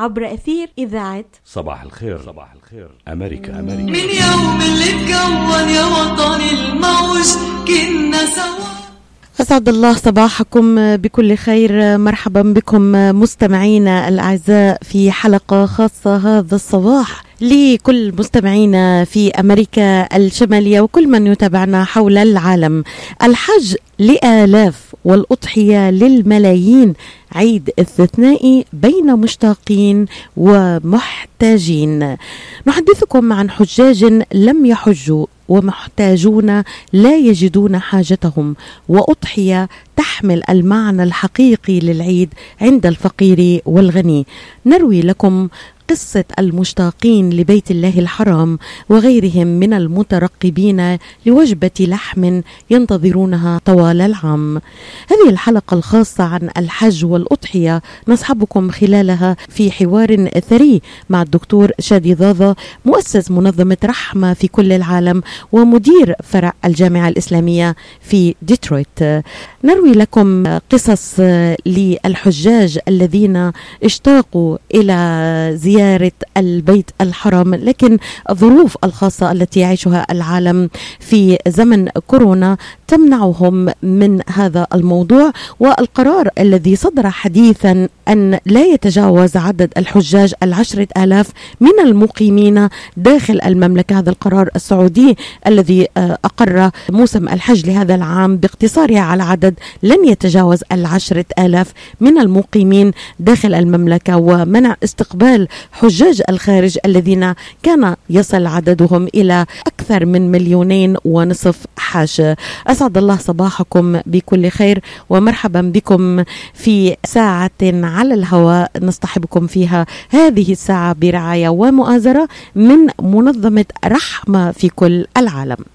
عبر أثير إذاعة صباح الخير. صباح الخير. أمريكا أمريكا. من يوم اللي تكون يا وطني الموج كنا سوا. أسعد الله صباحكم بكل خير. مرحبا بكم مستمعينا الأعزاء في حلقة خاصة هذا الصباح لكل مستمعينا في أمريكا الشمالية وكل من يتابعنا حول العالم. الحج لآلاف والأضحية للملايين. عيد استثنائي بين مشتاقين ومحتاجين. نحدثكم عن حجاج لم يحجوا ومحتاجون لا يجدون حاجتهم وأضحية تحمل المعنى الحقيقي للعيد عند الفقير والغني. نروي لكم قصة المشتاقين لبيت الله الحرام وغيرهم من المترقبين لوجبة لحم ينتظرونها طوال العام. هذه الحلقة الخاصة عن الحج والأضحية نصحبكم خلالها في حوار ثري مع الدكتور شادي ضاضة مؤسس منظمة رحمة في كل العالم ومدير فرع الجامعة الإسلامية في ديترويت. نروي لكم قصص للحجاج الذين اشتاقوا إلى زيارة زيارة البيت الحرام لكن الظروف الخاصة التي يعيشها العالم في زمن كورونا تمنعهم من هذا الموضوع والقرار الذي صدر حديثا أن لا يتجاوز عدد الحجاج العشرة آلاف من المقيمين داخل المملكة. هذا القرار السعودي الذي آه، أقر موسم الحج لهذا العام باقتصارها على عدد لن يتجاوز العشرة آلاف من المقيمين داخل المملكة ومنع استقبال حجاج الخارج الذين كان يصل عددهم إلى أكثر من مليونين ونصف حاج. أسعد الله صباحكم بكل خير ومرحبا بكم في ساعة على الهواء نصطحبكم فيها. هذه الساعة برعاية ومؤازرة من منظمة رحمة في كل العالم.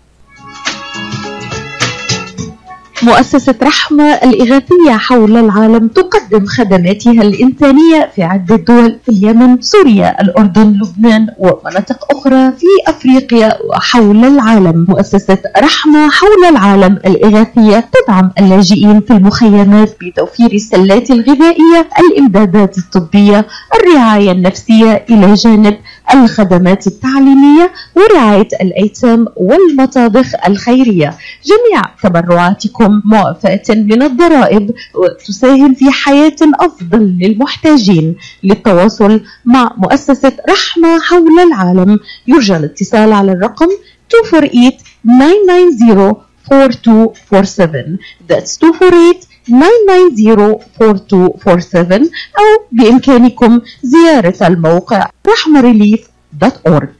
مؤسسة رحمة الإغاثية حول العالم تقدم خدماتها الإنسانية في عدة دول في اليمن، سوريا، الأردن، لبنان ومناطق أخرى في أفريقيا وحول العالم. مؤسسة رحمة حول العالم الإغاثية تدعم اللاجئين في المخيمات بتوفير السلات الغذائية، الإمدادات الطبية، الرعاية النفسية إلى جانب الخدمات التعليمية ورعاية الأيتام والمطابخ الخيرية. جميع تبرعاتكم لهم معفاة من الضرائب وتساهم في حياة أفضل للمحتاجين. للتواصل مع مؤسسة رحمة حول العالم. يرجى الاتصال على الرقم 248 990 4247 That's 248 990 أو بإمكانكم زيارة الموقع رحمريليف.org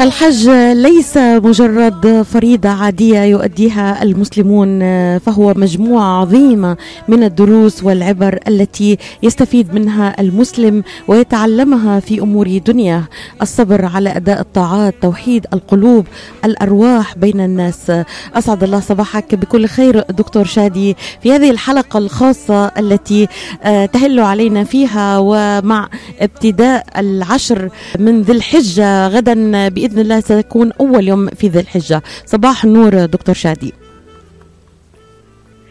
الحج ليس مجرد فريضة عادية يؤديها المسلمون فهو مجموعة عظيمة من الدروس والعبر التي يستفيد منها المسلم ويتعلمها في أمور دنياه. الصبر على أداء الطاعات توحيد القلوب الأرواح بين الناس. أسعد الله صباحك بكل خير دكتور شادي في هذه الحلقة الخاصة التي آه، تهل علينا فيها. ومع ابتداء العشر من ذي الحجة غدا بإذن الله سيكون أول يوم في ذي الحجة. صباح النور دكتور شادي.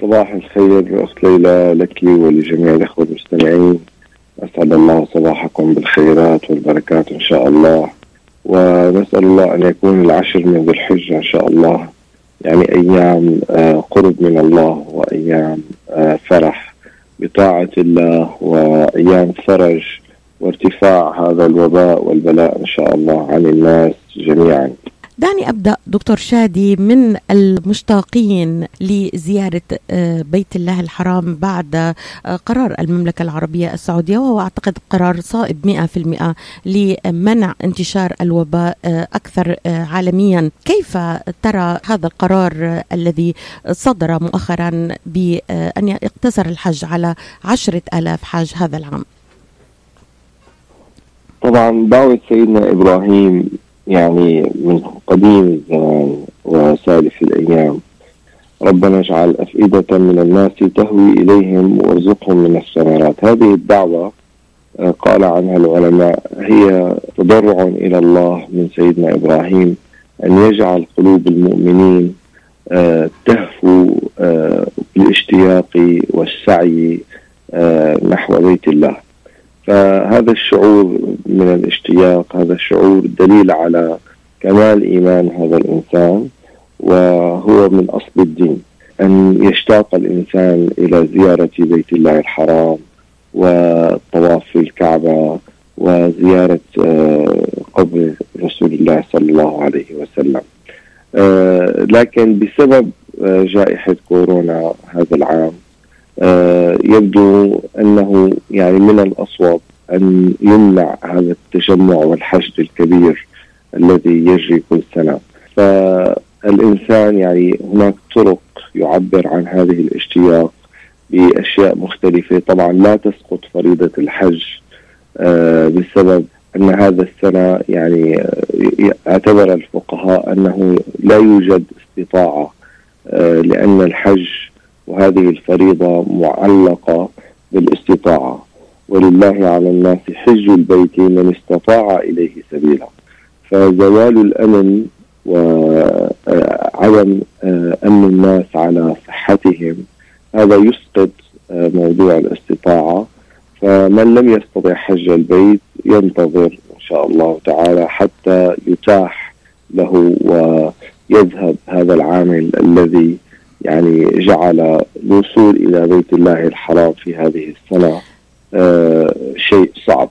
صباح الخير أخت ليلى لك ولجميع الأخوة المستمعين. أسعد الله صباحكم بالخيرات والبركات إن شاء الله. ونسأل الله أن يكون العشر من ذي الحجة إن شاء الله. يعني أيام آه، قرب من الله وأيام آه، فرح بطاعة الله وأيام فرج وارتفاع هذا الوباء والبلاء إن شاء الله عن الناس جميعا. دعني أبدأ دكتور شادي من المشتاقين لزيارة آه، بيت الله الحرام بعد آه، قرار المملكة العربية السعودية وهو أعتقد قرار صائب 100% لمنع انتشار الوباء آه، أكثر عالميا، كيف ترى هذا القرار الذي صدر مؤخرا بأن يقتصر الحج على عشرة ألاف حاج هذا العام؟ طبعا دعوة سيدنا إبراهيم يعني من قديم الزمان وسالف الأيام. ربنا اجعل أفئدة من الناس تهوي إليهم وارزقهم من الثمرات. هذه الدعوة آه، قال عنها العلماء هي تضرع إلى الله من سيدنا إبراهيم أن يجعل قلوب المؤمنين آه، تهفو آه، بالاشتياق والسعي نحو بيت الله. فهذا الشعور من الاشتياق هذا الشعور دليل على كمال إيمان هذا الإنسان وهو من أصل الدين. أن يشتاق الإنسان إلى زيارة بيت الله الحرام والطواف في الكعبة وزيارة آه، قبر رسول الله صلى الله عليه وسلم. آه، لكن بسبب آه، جائحة كورونا هذا العام يبدو أنه يعني من الأصوب أن يمنع هذا التجمع والحشد الكبير الذي يجري كل سنة. فالإنسان يعني هناك طرق يعبر عن هذه الاشتياق بأشياء مختلفة. طبعا لا تسقط فريضة الحج آه، بسبب أن هذا السنة يعني آه، اعتبر الفقهاء أنه لا يوجد استطاعة آه، لأن الحج وهذه الفريضة معلقة بالاستطاعة. ولله على الناس حج البيت من استطاع إليه سبيلا. فزوال الأمن وعدم أمن الناس على صحتهم هذا يسقط موضوع الاستطاعة. فمن لم يستطع حج البيت ينتظر إن شاء الله تعالى حتى يتاح له ويذهب هذا العامل الذي يعني جعل الوصول إلى بيت الله الحرام في هذه السنة آه شيء صعب.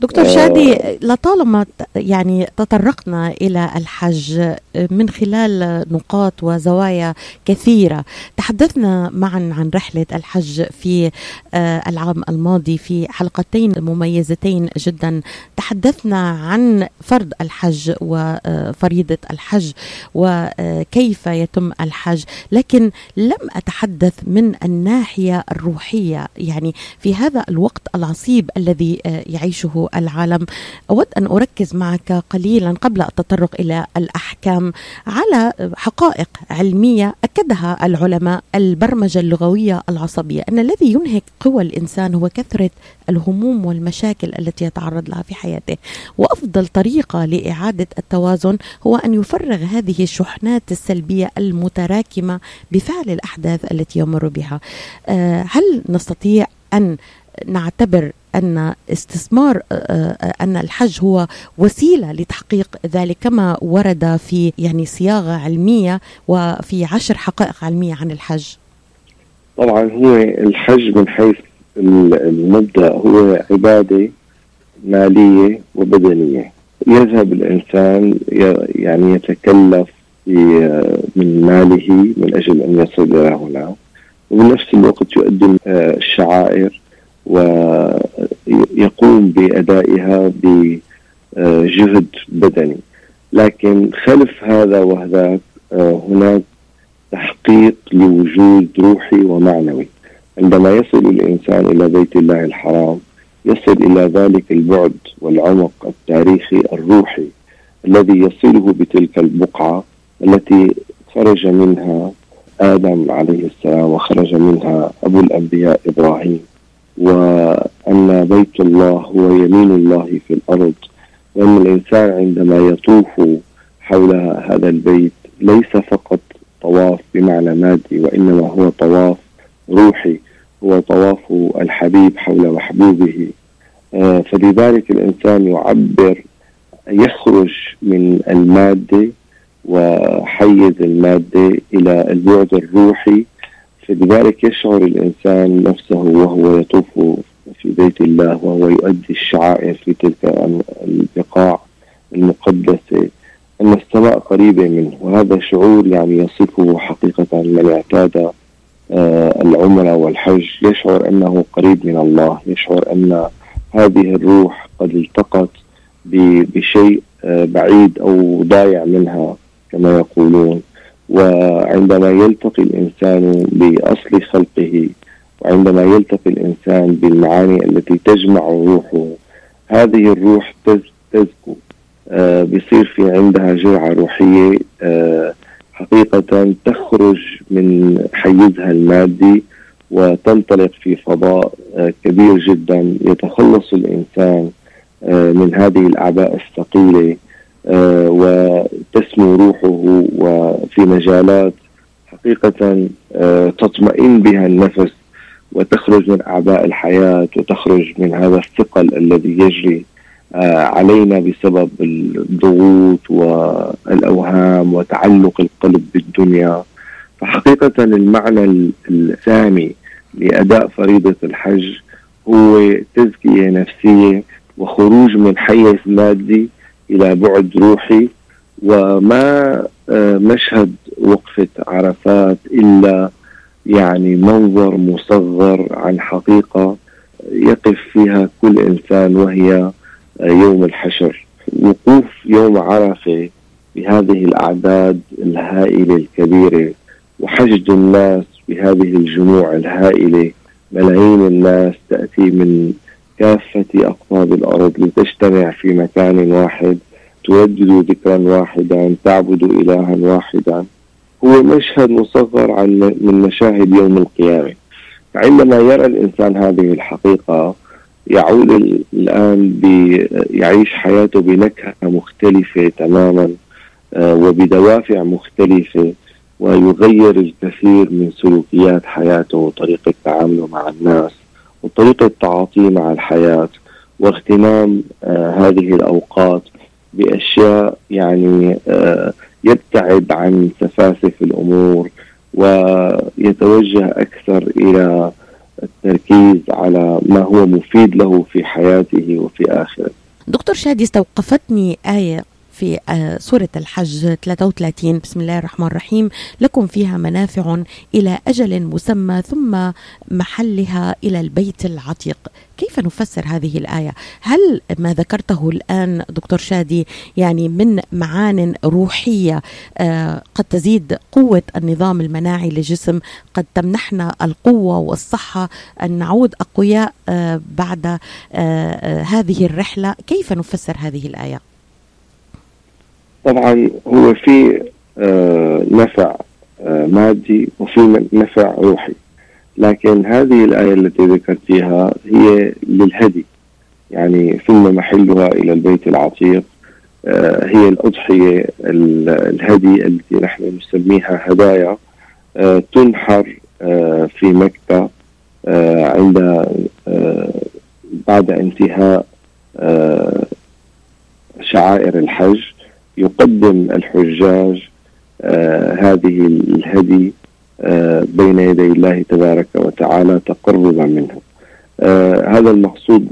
دكتور شادي لطالما يعني تطرقنا إلى الحج من خلال نقاط وزوايا كثيرة تحدثنا معا عن رحلة الحج في آه، العام الماضي في حلقتين مميزتين جدا. تحدثنا عن فرض الحج وفريضه الحج وكيف يتم الحج. لكن لم أتحدث من الناحية الروحية يعني في هذا الوقت العصيب الذي آه، العالم. أود أن أركز معك قليلا قبل التطرق إلى الأحكام. على حقائق علمية أكدها العلماء البرمجة اللغوية العصبية أن الذي ينهك قوى الإنسان هو كثرة الهموم والمشاكل التي يتعرض لها في حياته. وأفضل طريقة لإعادة التوازن هو أن يفرغ هذه الشحنات السلبية المتراكمة بفعل الأحداث التي يمر بها. آه، هل نستطيع أن نعتبر أن استثمار آه، آه، أن الحج هو وسيلة لتحقيق ذلك كما ورد في يعني صياغة علمية وفي عشر حقائق علمية عن الحج. طبعا هو الحج من حيث المبدأ هو عبادة مالية وبدنية. يذهب الإنسان يعني يتكلف من ماله من أجل أن يصل إلى هنا وبنفس الوقت آه، الشعائر ويقوم بأدائها بجهد بدني. لكن خلف هذا وهذاك آه، هناك تحقيق لوجود روحي ومعنوي. عندما يصل الإنسان إلى بيت الله الحرام يصل إلى ذلك البعد والعمق التاريخي الروحي الذي يصله بتلك البقعة التي خرج منها آدم عليه السلام وخرج منها أبو الأنبياء إبراهيم. وأن بيت الله هو يمين الله في الأرض وأن الإنسان عندما يطوف حول هذا البيت ليس فقط طواف بمعنى مادي وإنما هو طواف روحي هو طواف الحبيب حول محبوبه. آه، فلذلك الإنسان يعبر يخرج من المادة وحيز المادة إلى البعد الروحي فلذلك يشعر الإنسان نفسه وهو يطوف في بيت الله وهو يؤدي الشعائر في تلك البقاع المقدسة أن السماء قريبة منه وهذا شعور يعني يصفه حقيقة من اعتاد آه، العمرة والحج. يشعر أنه قريب من الله يشعر أن هذه الروح قد التقت بشيء آه، بعيد أو ضايع منها كما يقولون. وعندما يلتقي الإنسان بأصل خلقه وعندما يلتقي الإنسان بالمعاني التي تجمع روحه هذه الروح تزكو. آه بيصير في عندها جرعة روحية آه حقيقة تخرج من حيزها المادي وتنطلق في فضاء آه كبير جدا. يتخلص الإنسان من هذه الأعباء الثقيلة. وتسمو روحه وفي مجالات حقيقة آه، تطمئن بها النفس وتخرج من أعباء الحياة وتخرج من هذا الثقل الذي يجري آه، علينا بسبب الضغوط والأوهام وتعلق القلب بالدنيا. فحقيقة المعنى الثاني لأداء فريضة الحج هو تزكية نفسية وخروج من حيز مادي إلى بعد روحي وما آه، مشهد وقفة عرفات إلا يعني منظر مصغر عن حقيقة يقف فيها كل إنسان وهي آه، يوم الحشر. وقوف يوم عرفة بهذه الأعداد الهائلة الكبيرة وحشد الناس بهذه الجموع الهائلة. ملايين الناس تأتي من كافة أقطاب الأرض لتجتمع في مكان واحد تردد ذكرا واحدا تعبد إلها واحدا. هو مشهد مصغر عن من مشاهد يوم القيامة. فعندما يرى الإنسان هذه الحقيقة يعود الآن يعيش حياته بنكهة مختلفة تماما آه، وبدوافع مختلفة ويغير الكثير من سلوكيات حياته وطريقة تعامله مع الناس. وطريقة تعاطيه مع الحياة واغتنام آه هذه الأوقات بأشياء يعني آه يبتعد عن سفاسف الأمور ويتوجه أكثر إلى التركيز على ما هو مفيد له في حياته وفي آخرته. دكتور شادي استوقفتني آية. في آه، سورة الحج 33 بسم الله الرحمن الرحيم. لكم فيها منافع إلى أجل مسمى ثم محلها إلى البيت العتيق. كيف نفسر هذه الآية؟ هل ما ذكرته الآن دكتور شادي يعني من معان روحية آه قد تزيد قوة النظام المناعي للجسم قد تمنحنا القوة والصحة أن نعود أقوياء آه بعد هذه الرحلة؟ كيف نفسر هذه الآية؟ طبعا هو في آه، نفع آه، مادي وفي نفع روحي. لكن هذه الآية التي ذكرتيها هي للهدي. يعني ثم محلها إلى البيت العتيق. آه، هي الأضحية الهدي التي نحن نسميها هدايا. تنحر في مكة عند بعد انتهاء شعائر الحج. يقدم الحجاج آه هذه الهدي آه بين يدي الله تبارك وتعالى تقربا منه. آه هذا المقصود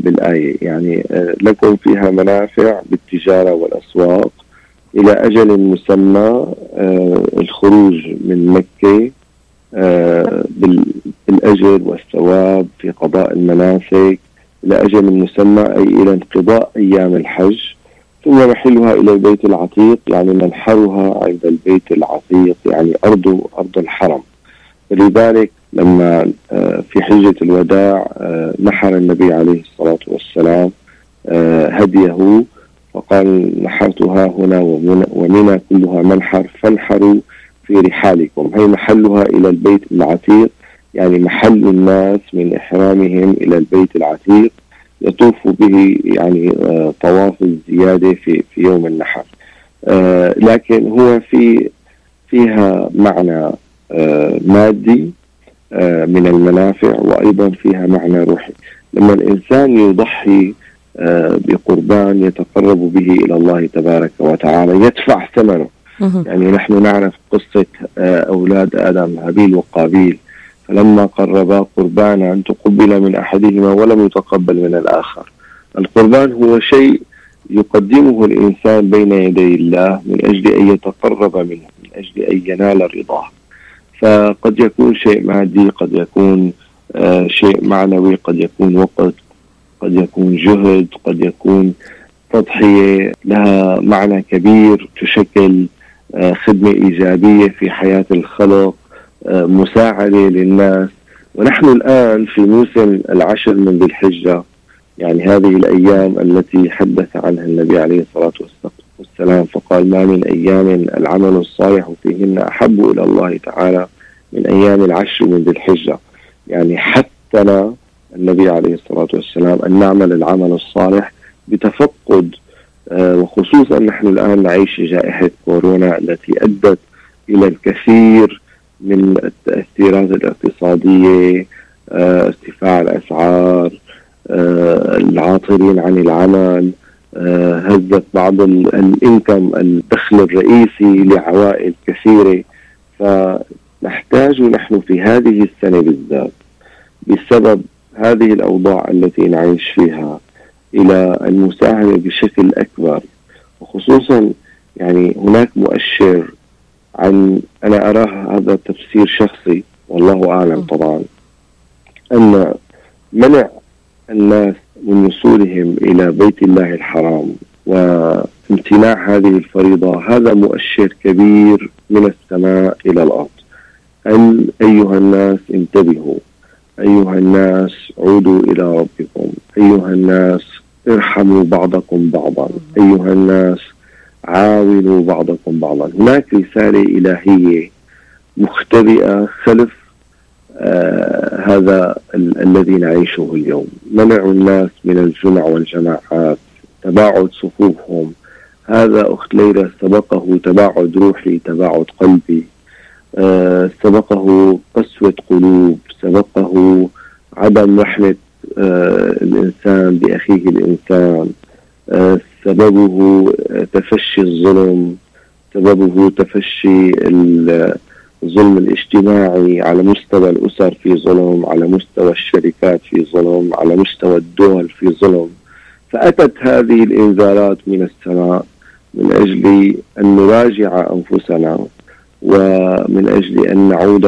بالآية. يعني لكم فيها منافع بالتجارة والأسواق إلى أجل مسمى الخروج من مكة بالأجر والثواب في قضاء المناسك إلى أجل مسمى أي إلى انقضاء أيام الحج. ثم محلها إلى البيت العتيق يعني منحرها عند البيت العتيق يعني أرض أرض الحرم. لذلك لما آه، في حجة الوداع آه، نحر النبي عليه الصلاة والسلام آه، هديه فقال نحرتها هنا ومنى كلها منحر فانحروا في رحالكم. هي محلها إلى البيت العتيق يعني محل الناس من إحرامهم إلى البيت العتيق. يطوف به يعني آه، طواف الزيادة في في يوم النحر. آه، لكن هو في فيها معنى آه، مادي من المنافع وأيضا فيها معنى روحي. لما الإنسان يضحي بقربان يتقرب به إلى الله تبارك وتعالى يدفع ثمنه. يعني نحن نعرف قصة أولاد آدم هابيل وقابيل. فلما قربا قربانا تقبل من أحدهما ولم يتقبل من الآخر. القربان هو شيء يقدمه الإنسان بين يدي الله من أجل أن يتقرب منه من أجل أن ينال رضاه. فقد يكون شيء مادي قد يكون آه شيء معنوي قد يكون وقت قد يكون جهد قد يكون تضحية لها معنى كبير تشكل آه خدمة إيجابية في حياة الخلق. مساعدة للناس. ونحن الآن في موسم العشر من ذي الحجة. يعني هذه الأيام التي حدث عنها النبي عليه الصلاة والسلام فقال ما من أيام العمل الصالح فيهن أحب إلى الله تعالى من أيام العشر من ذي الحجة. يعني حثنا النبي عليه الصلاة والسلام أن نعمل العمل الصالح بتفقد آه، وخصوصا نحن الآن نعيش جائحة كورونا التي أدت إلى الكثير من التأثيرات الاقتصادية آه، ارتفاع الأسعار آه، العاطلين عن العمل آه، هزت بعض ال- الإنكم الدخل الرئيسي لعوائل كثيرة. فنحتاج نحن في هذه السنة بالذات بسبب هذه الأوضاع التي نعيش فيها إلى المساهمة بشكل أكبر. وخصوصا يعني هناك مؤشر عن أنا أراه هذا تفسير شخصي والله أعلم طبعا. أن منع الناس من وصولهم إلى بيت الله الحرام وامتناع هذه الفريضة هذا مؤشر كبير من السماء إلى الأرض. أن أيها الناس انتبهوا. أيها الناس عودوا إلى ربكم. أيها الناس ارحموا بعضكم بعضا. أيها الناس عاونوا بعضكم بعضا. هناك رسالة إلهية مختبئة خلف آه هذا ال- الذي نعيشه اليوم. منع الناس من الجمع والجماعات تباعد صفوفهم. هذا أخت ليلى سبقه تباعد روحي تباعد قلبي. آه سبقه قسوة قلوب سبقه عدم رحمة آه الإنسان بأخيه الإنسان. آه سببه تفشي الظلم سببه تفشي ال- الظلم الاجتماعي على مستوى الأسر في ظلم على مستوى الشركات في ظلم على مستوى الدول في ظلم. فأتت هذه الإنذارات من السماء من أجل أن نراجع أنفسنا ومن أجل أن نعود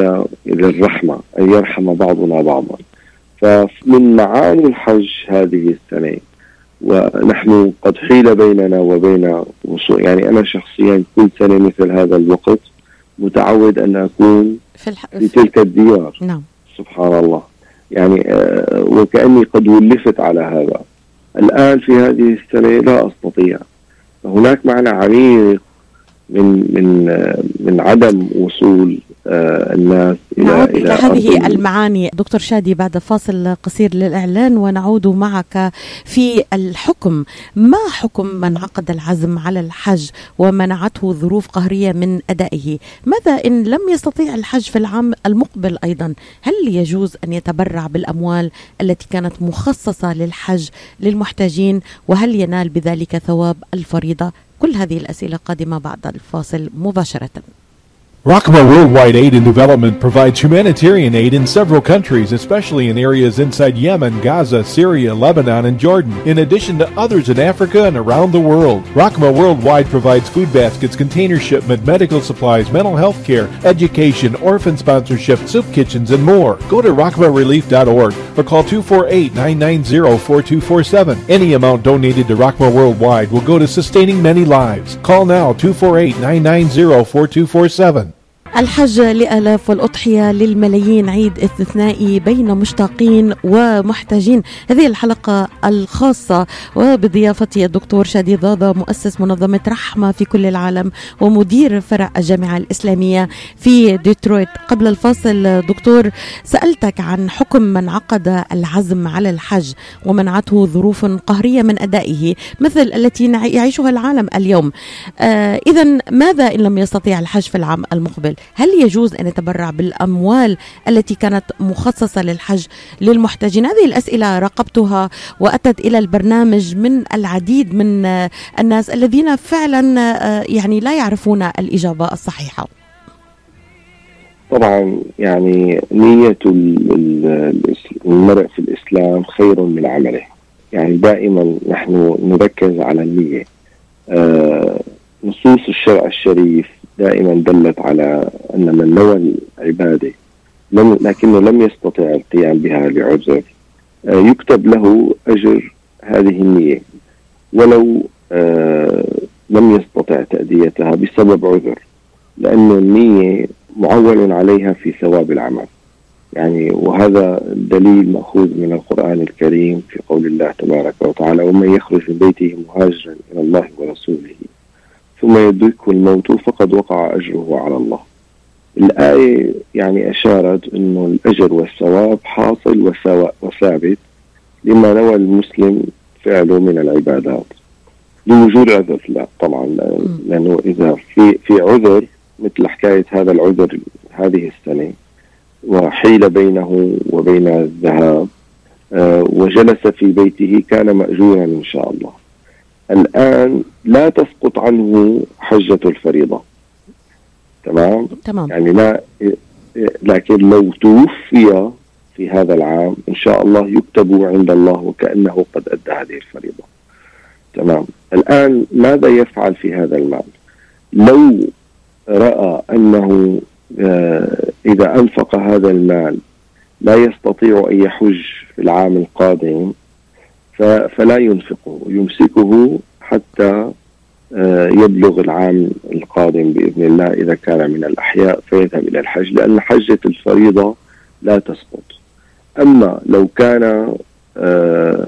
إلى الرحمة أن يرحم بعضنا بعضا. فمن معاني الحج هذه السنة ونحن قد حيل بيننا وبين وصول يعني أنا شخصيا كل سنة مثل هذا الوقت متعود أن أكون في, الح... في تلك الديار. نعم. سبحان الله. يعني آه، وكأني قد ولفت على هذا. الآن في هذه السنة لا أستطيع. فهناك معنى عميق من من آه، من عدم وصول الناس إلى نعود إلى هذه أرض المعاني. دكتور شادي بعد فاصل قصير للإعلان ونعود معك في الحكم. ما حكم من عقد العزم على الحج ومنعته ظروف قهرية من أدائه؟ ماذا إن لم يستطيع الحج في العام المقبل أيضا؟ هل يجوز أن يتبرع بالأموال التي كانت مخصصة للحج للمحتاجين؟ وهل ينال بذلك ثواب الفريضة؟ كل هذه الأسئلة قادمة بعد الفاصل مباشرة. Rockma Worldwide Aid and Development provides humanitarian aid in several countries, especially in areas inside Yemen, Gaza, Syria, Lebanon, and Jordan, in addition to others in Africa and around the world. Rockma Worldwide provides food baskets, container shipment, medical supplies, mental health care, education, orphan sponsorship, soup kitchens, and more. Go to rockmarelief.org or call 248 990 4247. Any amount donated to Rockma Worldwide will go to sustaining many lives. Call now 248 990 4247. الحج لآلاف والأضحية للملايين عيد استثنائي بين مشتاقين ومحتاجين. هذه الحلقة الخاصة وبضيافتي الدكتور شادي ضاضة مؤسس منظمة رحمة في كل العالم ومدير فرع الجامعة الإسلامية في ديترويت. قبل الفاصل دكتور سألتك عن حكم من عقد العزم على الحج ومنعته ظروف قهرية من أدائه مثل التي يعيشها العالم اليوم. آه إذا ماذا إن لم يستطيع الحج في العام المقبل؟ هل يجوز أن يتبرع بالأموال التي كانت مخصصة للحج للمحتاجين؟ هذه الأسئلة راقبتها وأتت إلى البرنامج من العديد من الناس الذين فعلا آه، يعني لا يعرفون الإجابة الصحيحة. طبعا يعني نية المرء في الإسلام خير من عمله. يعني دائما نحن نركز على النية. آه نصوص الشرع الشريف دائما دلت على أن من نوى العبادة لم لكنه لم يستطع القيام بها لعذر آه يكتب له أجر هذه النية. ولو آه لم يستطع تأديتها بسبب عذر لأن النية معول عليها في ثواب العمل. يعني وهذا دليل مأخوذ من القرآن الكريم في قول الله تبارك وتعالى ومن يخرج من بيته مهاجرا إلى الله ورسوله ثم يدركه الموت فقد وقع أجره على الله. الآية يعني أشارت أنه الأجر والثواب حاصل وثابت لما نوى المسلم فعله من العبادات. لوجود عذر لا طبعا لأ- لأنه إذا في في عذر مثل حكاية هذا العذر هذه السنة وحيل بينه وبين الذهاب آه، وجلس في بيته كان مأجورا إن شاء الله. الآن لا تسقط عنه حجة الفريضة. تمام؟ تمام. يعني لا لكن لو توفي في هذا العام إن شاء الله يكتب عند الله وكأنه قد أدى هذه الفريضة. تمام؟ الآن ماذا يفعل في هذا المال؟ لو رأى أنه آه، إذا أنفق هذا المال لا يستطيع أن يحج في العام القادم فلا ينفقه يمسكه حتى آه، يبلغ العام القادم بإذن الله إذا كان من الأحياء فيذهب إلى الحج لأن حجه الفريضة لا تسقط. أما لو كان آه،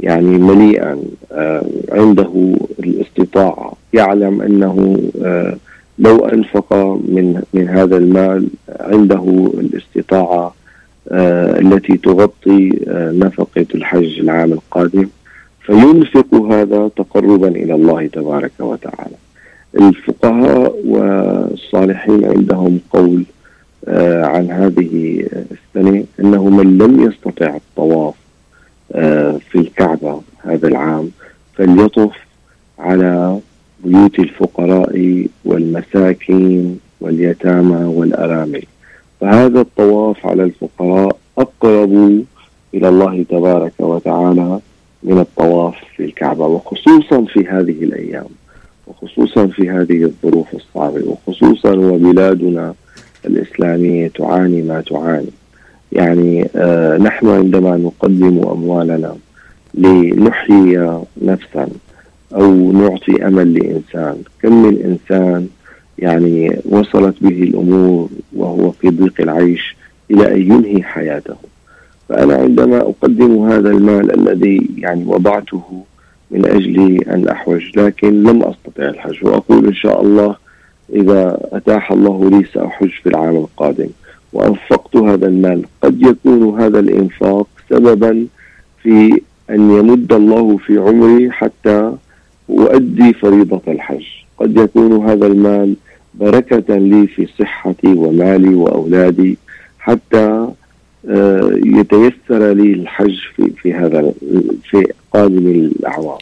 يعني مليئا آه، عنده الاستطاعة يعلم أنه لو أنفق من من هذا المال عنده الاستطاعة التي تغطي نفقة الحج العام القادم فينفق هذا تقربا إلى الله تبارك وتعالى. الفقهاء والصالحين عندهم قول آه، عن هذه السنة أنه من لم يستطع الطواف آه، في الكعبة هذا العام فليطف على بيوت الفقراء والمساكين واليتامى والأرامل. فهذا الطواف على الفقراء أقرب إلى الله تبارك وتعالى من الطواف في الكعبة وخصوصا في هذه الأيام وخصوصا في هذه الظروف الصعبة وخصوصا وبلادنا الإسلامية تعاني ما تعاني. يعني آه نحن عندما نقدم أموالنا لنحيي نفسا أو نعطي أمل لإنسان كم من إنسان يعني وصلت به الأمور وهو في ضيق العيش إلى أن ينهي حياته. فأنا عندما أقدم هذا المال الذي يعني وضعته من أجل أن أحوج لكن لم أستطع الحج وأقول إن شاء الله إذا أتاح الله لي سأحج في العام القادم. وأنفقت هذا المال. قد يكون هذا الإنفاق سببا في أن يمد الله في عمري حتى أؤدي فريضة الحج. قد يكون هذا المال بركة لي في صحتي ومالي وأولادي حتى آه، يتيسر لي الحج في في هذا في قادم الأعوام.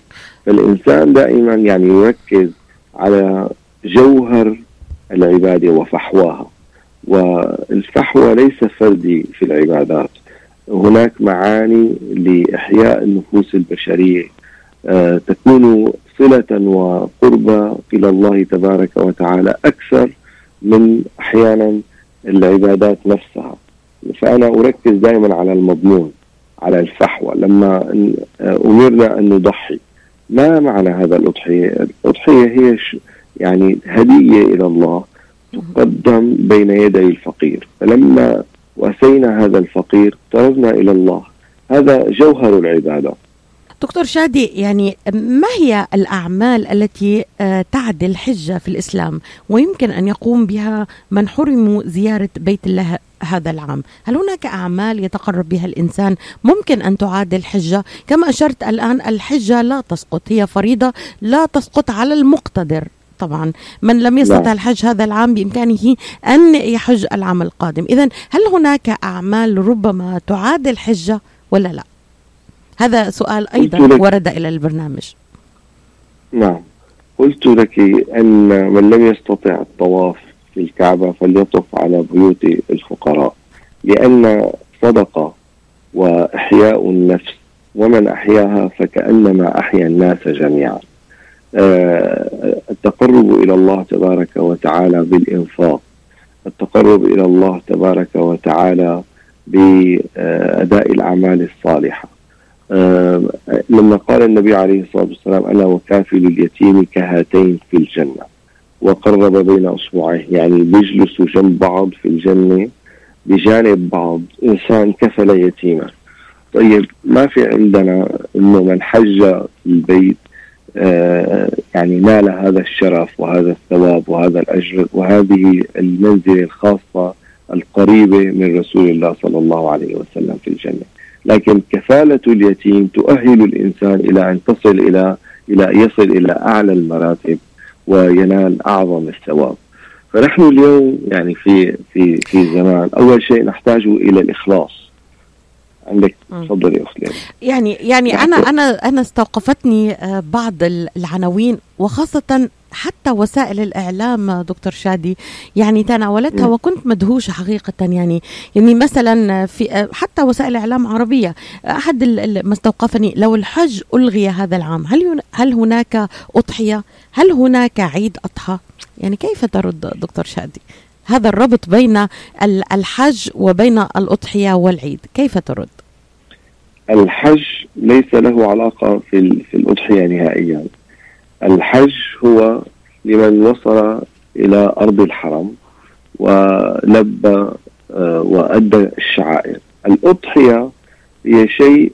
فالإنسان دائما يعني يركز على جوهر العبادة وفحواها. والفحوى ليس فردي في العبادات. هناك معاني لإحياء النفوس البشرية تكون صلة وقربة إلى الله تبارك وتعالى أكثر من أحيانا العبادات نفسها. فأنا أركز دائما على المضمون على الفحوى. لما أمرنا أن نضحي ما معنى هذا الأضحية؟ الأضحية هي يعني هدية إلى الله تقدم بين يدي الفقير. فلما وأسينا هذا الفقير اقتربنا إلى الله. هذا جوهر العبادة. دكتور شادي يعني ما هي الأعمال التي آه، تعدل حجة في الإسلام؟ ويمكن أن يقوم بها من حرموا زيارة بيت الله هذا العام. هل هناك أعمال يتقرب بها الإنسان ممكن أن تعادل حجة كما أشرت الآن الحجة لا تسقط هي فريضة لا تسقط على المقتدر. طبعا من لم يستطع نعم. الحج هذا العام بإمكانه أن يحج العام القادم. إذا هل هناك أعمال ربما تعادل حجة ولا لا؟ هذا سؤال أيضا ورد إلى البرنامج. نعم. قلت لك أن من لم يستطع الطواف في الكعبة فليطف على بيوت الفقراء لأن صدقة وإحياء النفس ومن أحياها فكأنما أحيا الناس جميعا. آه، التقرب إلى الله تبارك وتعالى بالإنفاق التقرب إلى الله تبارك وتعالى بأداء الأعمال الصالحة. لما قال النبي عليه الصلاة والسلام أنا وكافل اليتيم كهاتين في الجنة. وقرب بين أصبعيه يعني بيجلسوا جنب بعض في الجنة بجانب بعض. إنسان كفل يتيما. طيب ما في عندنا إنه من حج البيت آه يعني نال هذا الشرف وهذا الثواب وهذا الأجر وهذه المنزلة الخاصة القريبة من رسول الله صلى الله عليه وسلم في الجنة. لكن كفالة اليتيم تؤهل الإنسان إلى أن تصل إلى إلى يصل إلى أعلى المراتب وينال أعظم الثواب فنحن اليوم يعني في في في زمان أول شيء نحتاج إلى الإخلاص عندك. تفضلي يا أخت ليلى. يعني يعني أنا أنا أنا استوقفتني آه، بعض العناوين وخاصة حتى وسائل الإعلام آه، دكتور شادي يعني تناولتها مم. وكنت مدهوشة حقيقة يعني يعني مثلا في حتى وسائل إعلام عربية أحد ال- ال- ما استوقفني لو الحج ألغي هذا العام هل هل هناك أضحية؟ هل هناك عيد أضحى؟ يعني كيف ترد دكتور شادي؟ هذا الربط بين ال- الحج وبين الأضحية والعيد كيف ترد؟ الحج ليس له علاقة في في الأضحية نهائيا. الحج هو لمن وصل إلى أرض الحرم ولبى آه، وأدى الشعائر. الأضحية هي شيء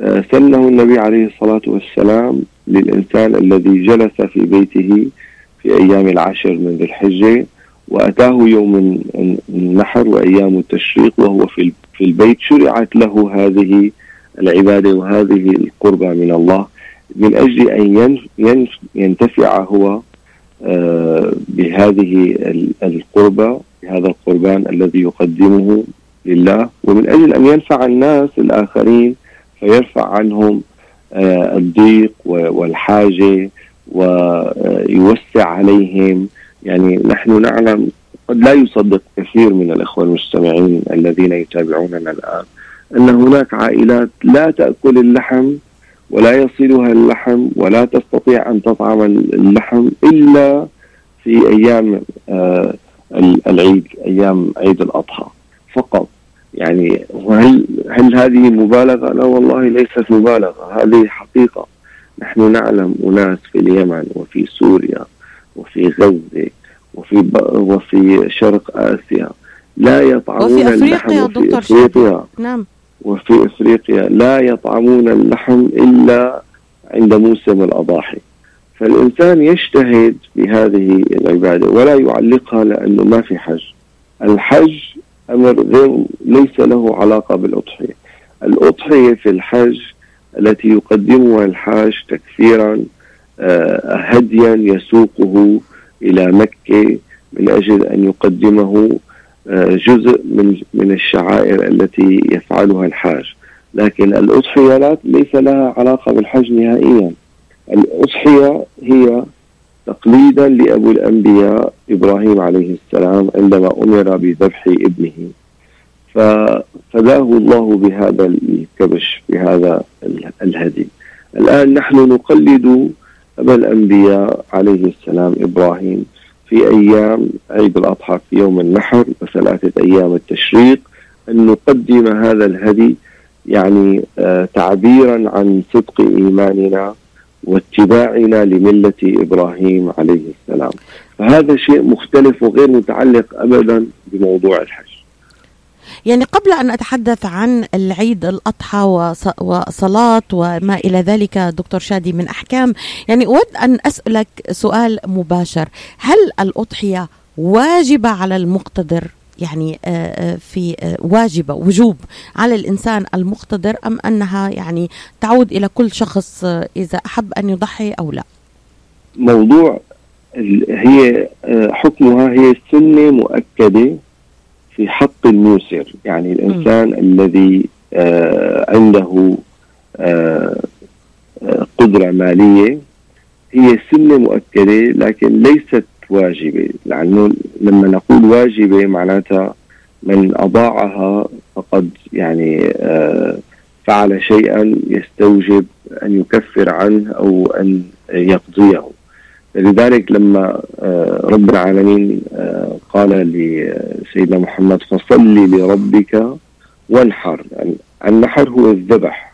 آه، سنه النبي عليه الصلاة والسلام للإنسان الذي جلس في بيته في أيام العشر من ذي الحجة وأتاه يوم النحر وأيام التشريق وهو في البيت. شرعت له هذه العبادة وهذه القربى من الله. من أجل أن ين- ين- ينتفع هو آه، بهذه ال- القربى بهذا القربان الذي يقدمه لله. ومن أجل أن ينفع الناس الآخرين فيرفع عنهم آه، الضيق و- والحاجة ويوسع عليهم. يعني نحن نعلم قد لا يصدق كثير من الإخوة المستمعين الذين يتابعوننا الآن أن هناك عائلات لا تأكل اللحم ولا يصلها اللحم ولا تستطيع أن تطعم اللحم إلا في أيام آه، العيد أيام عيد الأضحى فقط يعني وهل هل هذه مبالغة؟ لا والله ليست مبالغة هذه حقيقة نحن نعلم أناس في اليمن وفي سوريا وفي غزة وفي. وفي شرق آسيا لا يطعمون وفي اللحم أفريقيا وفي شادي نعم وفي إفريقيا لا يطعمون اللحم إلا عند موسم الأضاحي. فالإنسان يجتهد بهذه العبادة ولا يعلقها لأنه ما في حج. الحج أمر غير ليس له علاقة بالأضحية. الأضحية في الحج التي يقدمها الحاج تكثيرا آه، هديا يسوقه إلى مكة من أجل أن يقدمه جزء من من الشعائر التي يفعلها الحاج. لكن الأضحية ليس لها علاقة بالحج نهائيا. الأضحية هي تقليدا لأبو الأنبياء إبراهيم عليه السلام عندما أمر بذبح ابنه. ففداه الله بهذا الكبش بهذا ال- الهدي. الآن نحن نقلد أبا الأنبياء عليه السلام إبراهيم. في أيام عيد الأضحى في يوم النحر وثلاثة أيام التشريق أن نقدم هذا الهدي يعني آه، تعبيرا عن صدق إيماننا واتباعنا لملة إبراهيم عليه السلام. فهذا شيء مختلف وغير متعلق أبدا بموضوع الحج. يعني قبل أن أتحدث عن العيد الأضحى وص- وصلاة وما إلى ذلك دكتور شادي من أحكام يعني أود أن أسألك سؤال مباشر. هل الأضحية واجبة على المقتدر؟ يعني آه، آه، في آه، واجبة وجوب على الإنسان المقتدر أم أنها يعني تعود إلى كل شخص إذا أحب أن يضحي أو لا؟ موضوع هي حكمها هي سنة مؤكدة. في حق الموسر يعني الإنسان الذي آه، عنده آه، آه، قدرة مالية هي سنة مؤكدة لكن ليست واجبة. لأنه لما نقول واجبة معناتها من أضاعها فقد يعني آه، فعل شيئا يستوجب أن يكفر عنه أو أن يقضيه. لذلك لما آه، رب العالمين آه، قال لسيدنا محمد فصل لربك وانحر النحر هو الذبح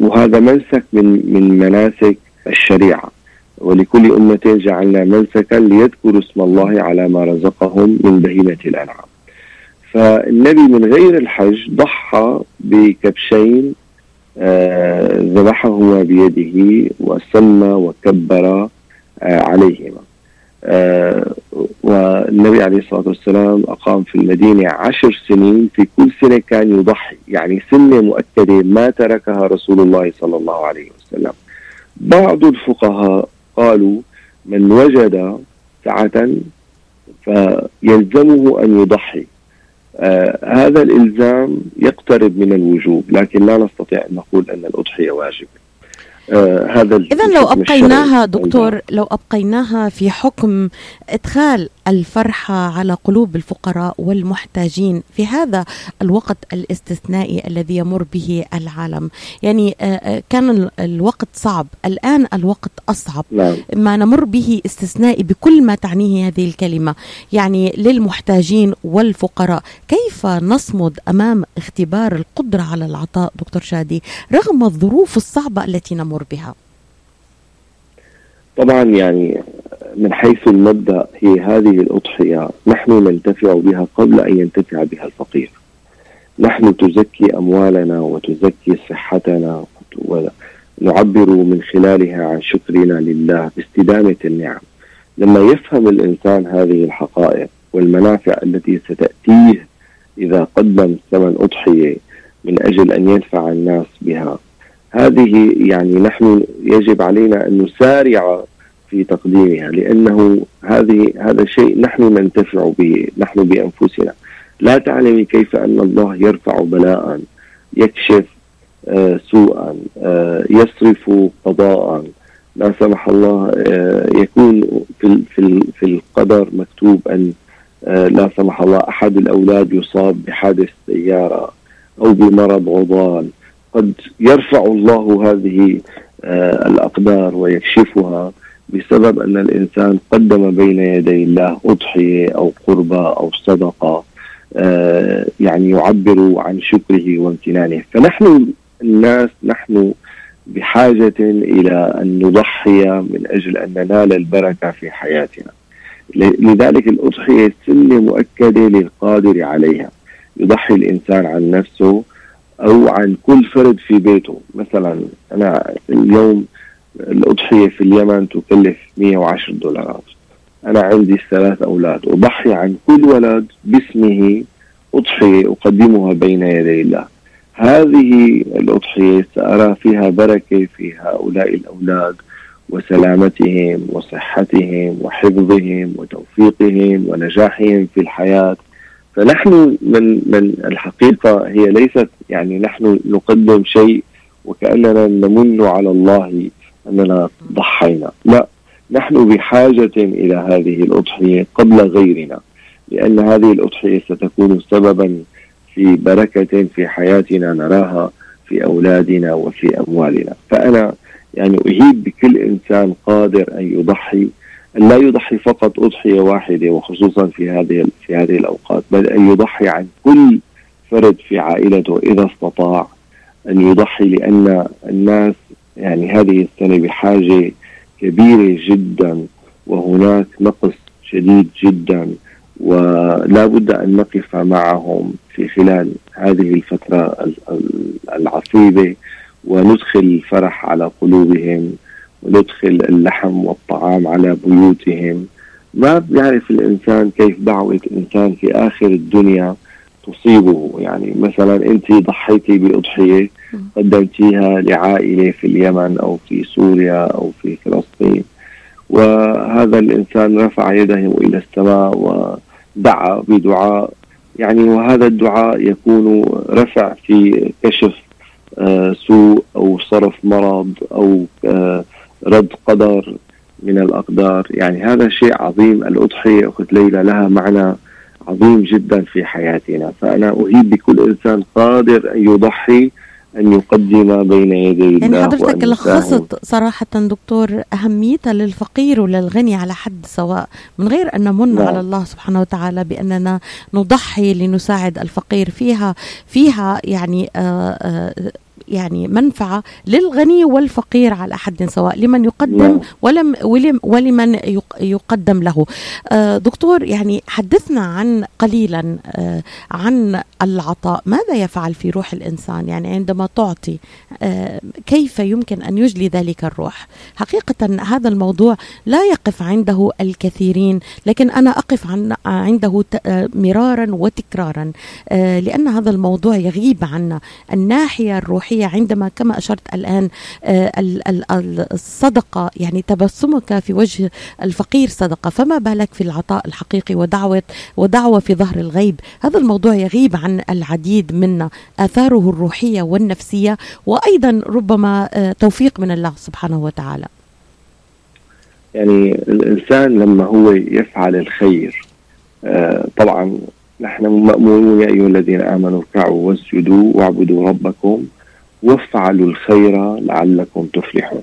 وهذا منسك من من مناسك الشريعة. ولكل أمة جعلنا منسكا ليذكروا اسم الله على ما رزقهم من بهيمة الأنعام. فالنبي من غير الحج ضحى بكبشين آه، ذبحهما بيده وسمى وكبر عليهما آه، والنبي عليه الصلاة والسلام أقام في المدينة عشر سنين في كل سنة كان يضحي يعني سنة مؤكدة ما تركها رسول الله صلى الله عليه وسلم. بعض الفقهاء قالوا من وجد سعة فيلزمه أن يضحي. آه هذا الإلزام يقترب من الوجوب لكن لا نستطيع أن نقول أن الأضحية واجبة. آه هذا اذا لو أبقيناها دكتور لو أبقيناها في حكم إدخال الفرحة على قلوب الفقراء والمحتاجين في هذا الوقت الاستثنائي الذي يمر به العالم. يعني آه, آه، كان الوقت صعب. الآن الوقت أصعب. نعم. ما نمر به استثنائي بكل ما تعنيه هذه الكلمة. يعني للمحتاجين والفقراء كيف نصمد أمام اختبار القدرة على العطاء دكتور شادي رغم الظروف الصعبة التي نمر بها طبعا يعني من حيث المبدأ هي هذه الأضحية نحن ننتفع بها قبل أن ينتفع بها الفقير. نحن تزكي أموالنا وتزكي صحتنا ونعبر من خلالها عن شكرنا لله باستدامة النعم. لما يفهم الإنسان هذه الحقائق والمنافع التي ستأتيه إذا قدم ثمن أضحية من أجل أن ينفع الناس بها هذه يعني نحن يجب علينا أن نسارع في تقديمها لأنه هذه هذا شيء نحن ننتفع به نحن بأنفسنا. لا تعلمي كيف أن الله يرفع بلاء يكشف آه سوءا آه يصرف قضاء. لا سمح الله آه يكون في في القدر مكتوب أن لا سمح الله أحد الأولاد يصاب بحادث سيارة أو بمرض عضال. قد يرفع الله هذه آه، الأقدار ويكشفها بسبب أن الإنسان قدم بين يدي الله أضحية أو قربة أو صدقة آه، يعني يعبر عن شكره وامتنانه. فنحن الناس نحن بحاجة إلى أن نضحي من أجل أن ننال البركة في حياتنا. لذلك الأضحية سنه مؤكدة للقادر عليها. يضحي الإنسان عن نفسه أو عن كل فرد في بيته. مثلا أنا اليوم الأضحية في اليمن تكلف 110 دولارات. أنا عندي ثلاث أولاد. أضحي عن كل ولد باسمه أضحية أقدمها بين يدي الله. هذه الأضحية سأرى فيها بركة في هؤلاء الأولاد وسلامتهم وصحتهم وحفظهم وتوفيقهم ونجاحهم في الحياة. فنحن من من الحقيقة هي ليست يعني نحن نقدم شيء وكأننا نمن على الله أننا ضحينا. لا نحن بحاجة إلى هذه الأضحية قبل غيرنا لأن هذه الأضحية ستكون سببا في بركة في حياتنا نراها في أولادنا وفي أموالنا. فأنا يعني أهيب بكل إنسان قادر أن يضحي لا يضحي فقط أضحية واحدة وخصوصا في هذه في هذه الأوقات بل أن يضحي عن كل فرد في عائلته إذا استطاع أن يضحي لأن الناس يعني هذه السنة بحاجة كبيرة جدا وهناك نقص شديد جدا ولا بد أن نقف معهم في خلال هذه الفترة العصيبة وندخل الفرح على قلوبهم. وندخل اللحم والطعام على بيوتهم. ما بيعرف الإنسان كيف دعوة إنسان في آخر الدنيا تصيبه. يعني مثلا أنت ضحيتي بأضحية قدمتيها لعائلة في اليمن أو في سوريا أو في فلسطين وهذا الإنسان رفع يده إلى السماء ودعا بدعاء. يعني وهذا الدعاء يكون رفع في كشف آه، سوء أو صرف مرض أو آه، رد قدر من الأقدار. يعني هذا شيء عظيم. الأضحية أخت ليلى لها معنى عظيم جدا في حياتنا. فأنا أهيب بكل إنسان قادر أن يضحي أن يقدم بين يدي يعني الله يعني حضرتك لخصت صراحة دكتور أهميتها للفقير وللغني على حد سواء من غير أن نمن نعم. على الله سبحانه وتعالى بأننا نضحي لنساعد الفقير فيها فيها يعني آآ آه، آآ آه، يعني منفعة للغني والفقير على حد سواء لمن يقدم نعم. ولم ولمن يقدم له. آه، دكتور يعني حدثنا عن قليلا آه، عن العطاء. ماذا يفعل في روح الإنسان؟ يعني عندما تعطي آه، كيف يمكن أن يجلي ذلك الروح؟ حقيقة هذا الموضوع لا يقف عنده الكثيرين لكن أنا أقف عن عنده مرارا وتكرارا لأن هذا الموضوع يغيب عنا. الناحية الروحية الروحية عندما كما أشرت الآن آه، ال- ال- ال- الصدقة يعني تبسمك في وجه الفقير صدقة فما بالك في العطاء الحقيقي ودعوة ودعوة في ظهر الغيب؟ هذا الموضوع يغيب عن العديد منا آثاره الروحية والنفسية وأيضا ربما آه، توفيق من الله سبحانه وتعالى. يعني الإنسان لما هو يفعل الخير آه، طبعا نحن مأمورون يا أيها الذين آمنوا اركعوا واسجدوا واعبدوا ربكم وافعلوا الخير لعلكم تفلحون.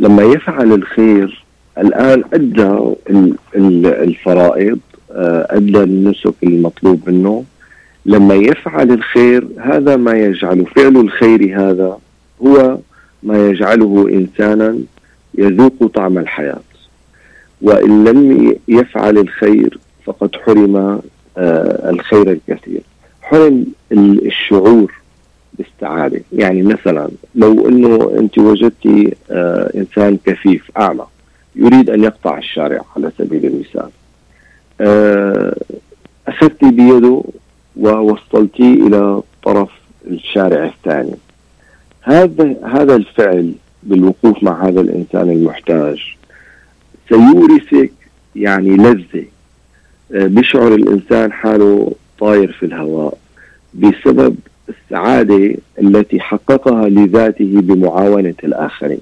لما يفعل الخير الآن أدى ال- ال- الفرائض آه، أدى النسك المطلوب منه. لما يفعل الخير هذا ما يجعل فعل الخير هذا هو ما يجعله إنسانا يذوق طعم الحياة. وإن لم يفعل الخير فقد حرم آه، الخير الكثير. حرم ال- الشعور بالسعادة يعني مثلا لو أنه أنت وجدتي آه، إنسان كفيف أعمى يريد أن يقطع الشارع على سبيل المثال آه، أخذت بيده ووصلتيه إلى طرف الشارع الثاني. هذا هذا الفعل بالوقوف مع هذا الإنسان المحتاج سيورثك يعني لذة آه، بيشعر الإنسان حاله طاير في الهواء بسبب السعادة التي حققها لذاته بمعاونة الآخرين.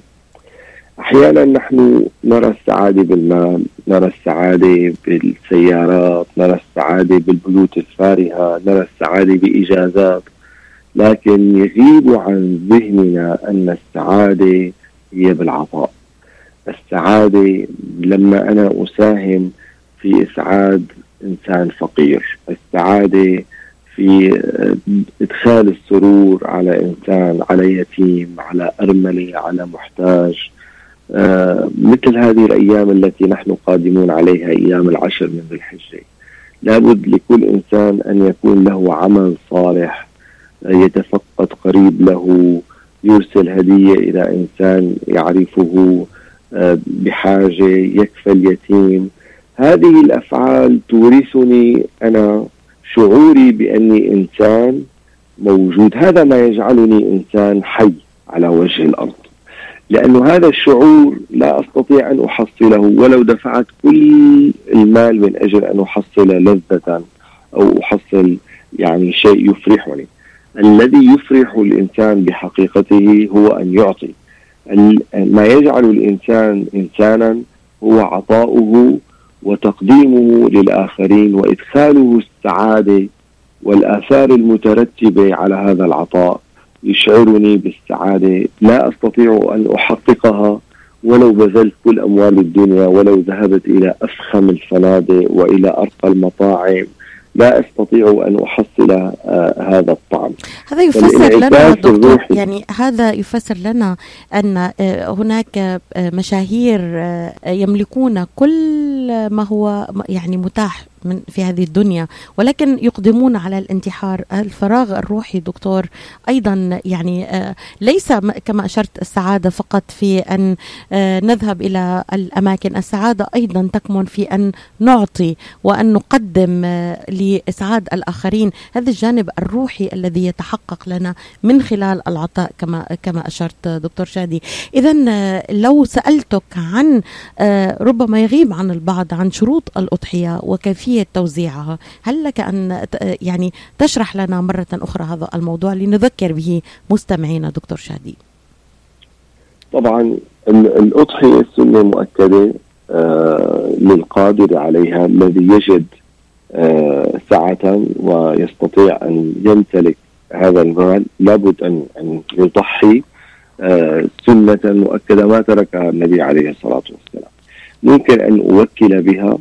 أحيانا نحن نرى السعادة بالمال نرى السعادة بالسيارات نرى السعادة بالبيوت الفارهة نرى السعادة بإجازات لكن يغيب عن ذهننا أن السعادة هي بالعطاء. السعادة لما أنا أساهم في إسعاد إنسان فقير. السعادة في آه، إدخال السرور على إنسان على يتيم على أرملة على محتاج. آه، مثل هذه الأيام التي نحن قادمون عليها أيام العشر من ذي الحجة لابد لكل إنسان أن يكون له عمل صالح آه، يتفقد قريب له يرسل هدية إلى إنسان يعرفه بحاجة يكفى اليتيم. هذه الأفعال تورثني أنا شعوري بأني إنسان موجود. هذا ما يجعلني إنسان حي على وجه الأرض. لأنه هذا الشعور لا أستطيع أن أحصله ولو دفعت كل المال من أجل أن أحصل لذة أو أحصل يعني شيء يفرحني. الذي يفرح الإنسان بحقيقته هو أن يعطي. ما يجعل الإنسان إنسانا هو عطاؤه وتقديمه للآخرين وإدخاله السعادة والآثار المترتبة على هذا العطاء يشعرني بالسعادة. لا أستطيع أن أحققها ولو بذلت كل أموال الدنيا ولو ذهبت إلى أفخم الفنادق وإلى أرقى المطاعم. لا أستطيع أن أحصل آه هذا الطعم. هذا يفسر لنا دكتور. يعني هذا يفسر لنا أن آه، هناك آه، مشاهير يملكون كل ما هو يعني متاح. من في هذه الدنيا. ولكن يقدمون على الانتحار الفراغ الروحي دكتور أيضا يعني آه، ليس كما أشرت السعادة فقط في أن آه، نذهب إلى الأماكن. السعادة أيضا تكمن في أن نعطي وأن نقدم آه، لإسعاد الآخرين. هذا الجانب الروحي الذي يتحقق لنا من خلال العطاء كما كما أشرت دكتور شادي. اذا لو سألتك عن ربما يغيب عن البعض عن شروط الأضحية وكيفية توزيعها. هل لك أن ت- يعني تشرح لنا مرة أخرى هذا الموضوع لنذكر به مستمعينا دكتور شادي؟ طبعا ال- الأضحية سنة مؤكدة آه للقادر عليها الذي يجد آه سعة ويستطيع أن يمتلك هذا المال لابد أن أن يضحي آه سنة مؤكدة ما تركها النبي عليه الصلاة والسلام. ممكن أن أوكل بها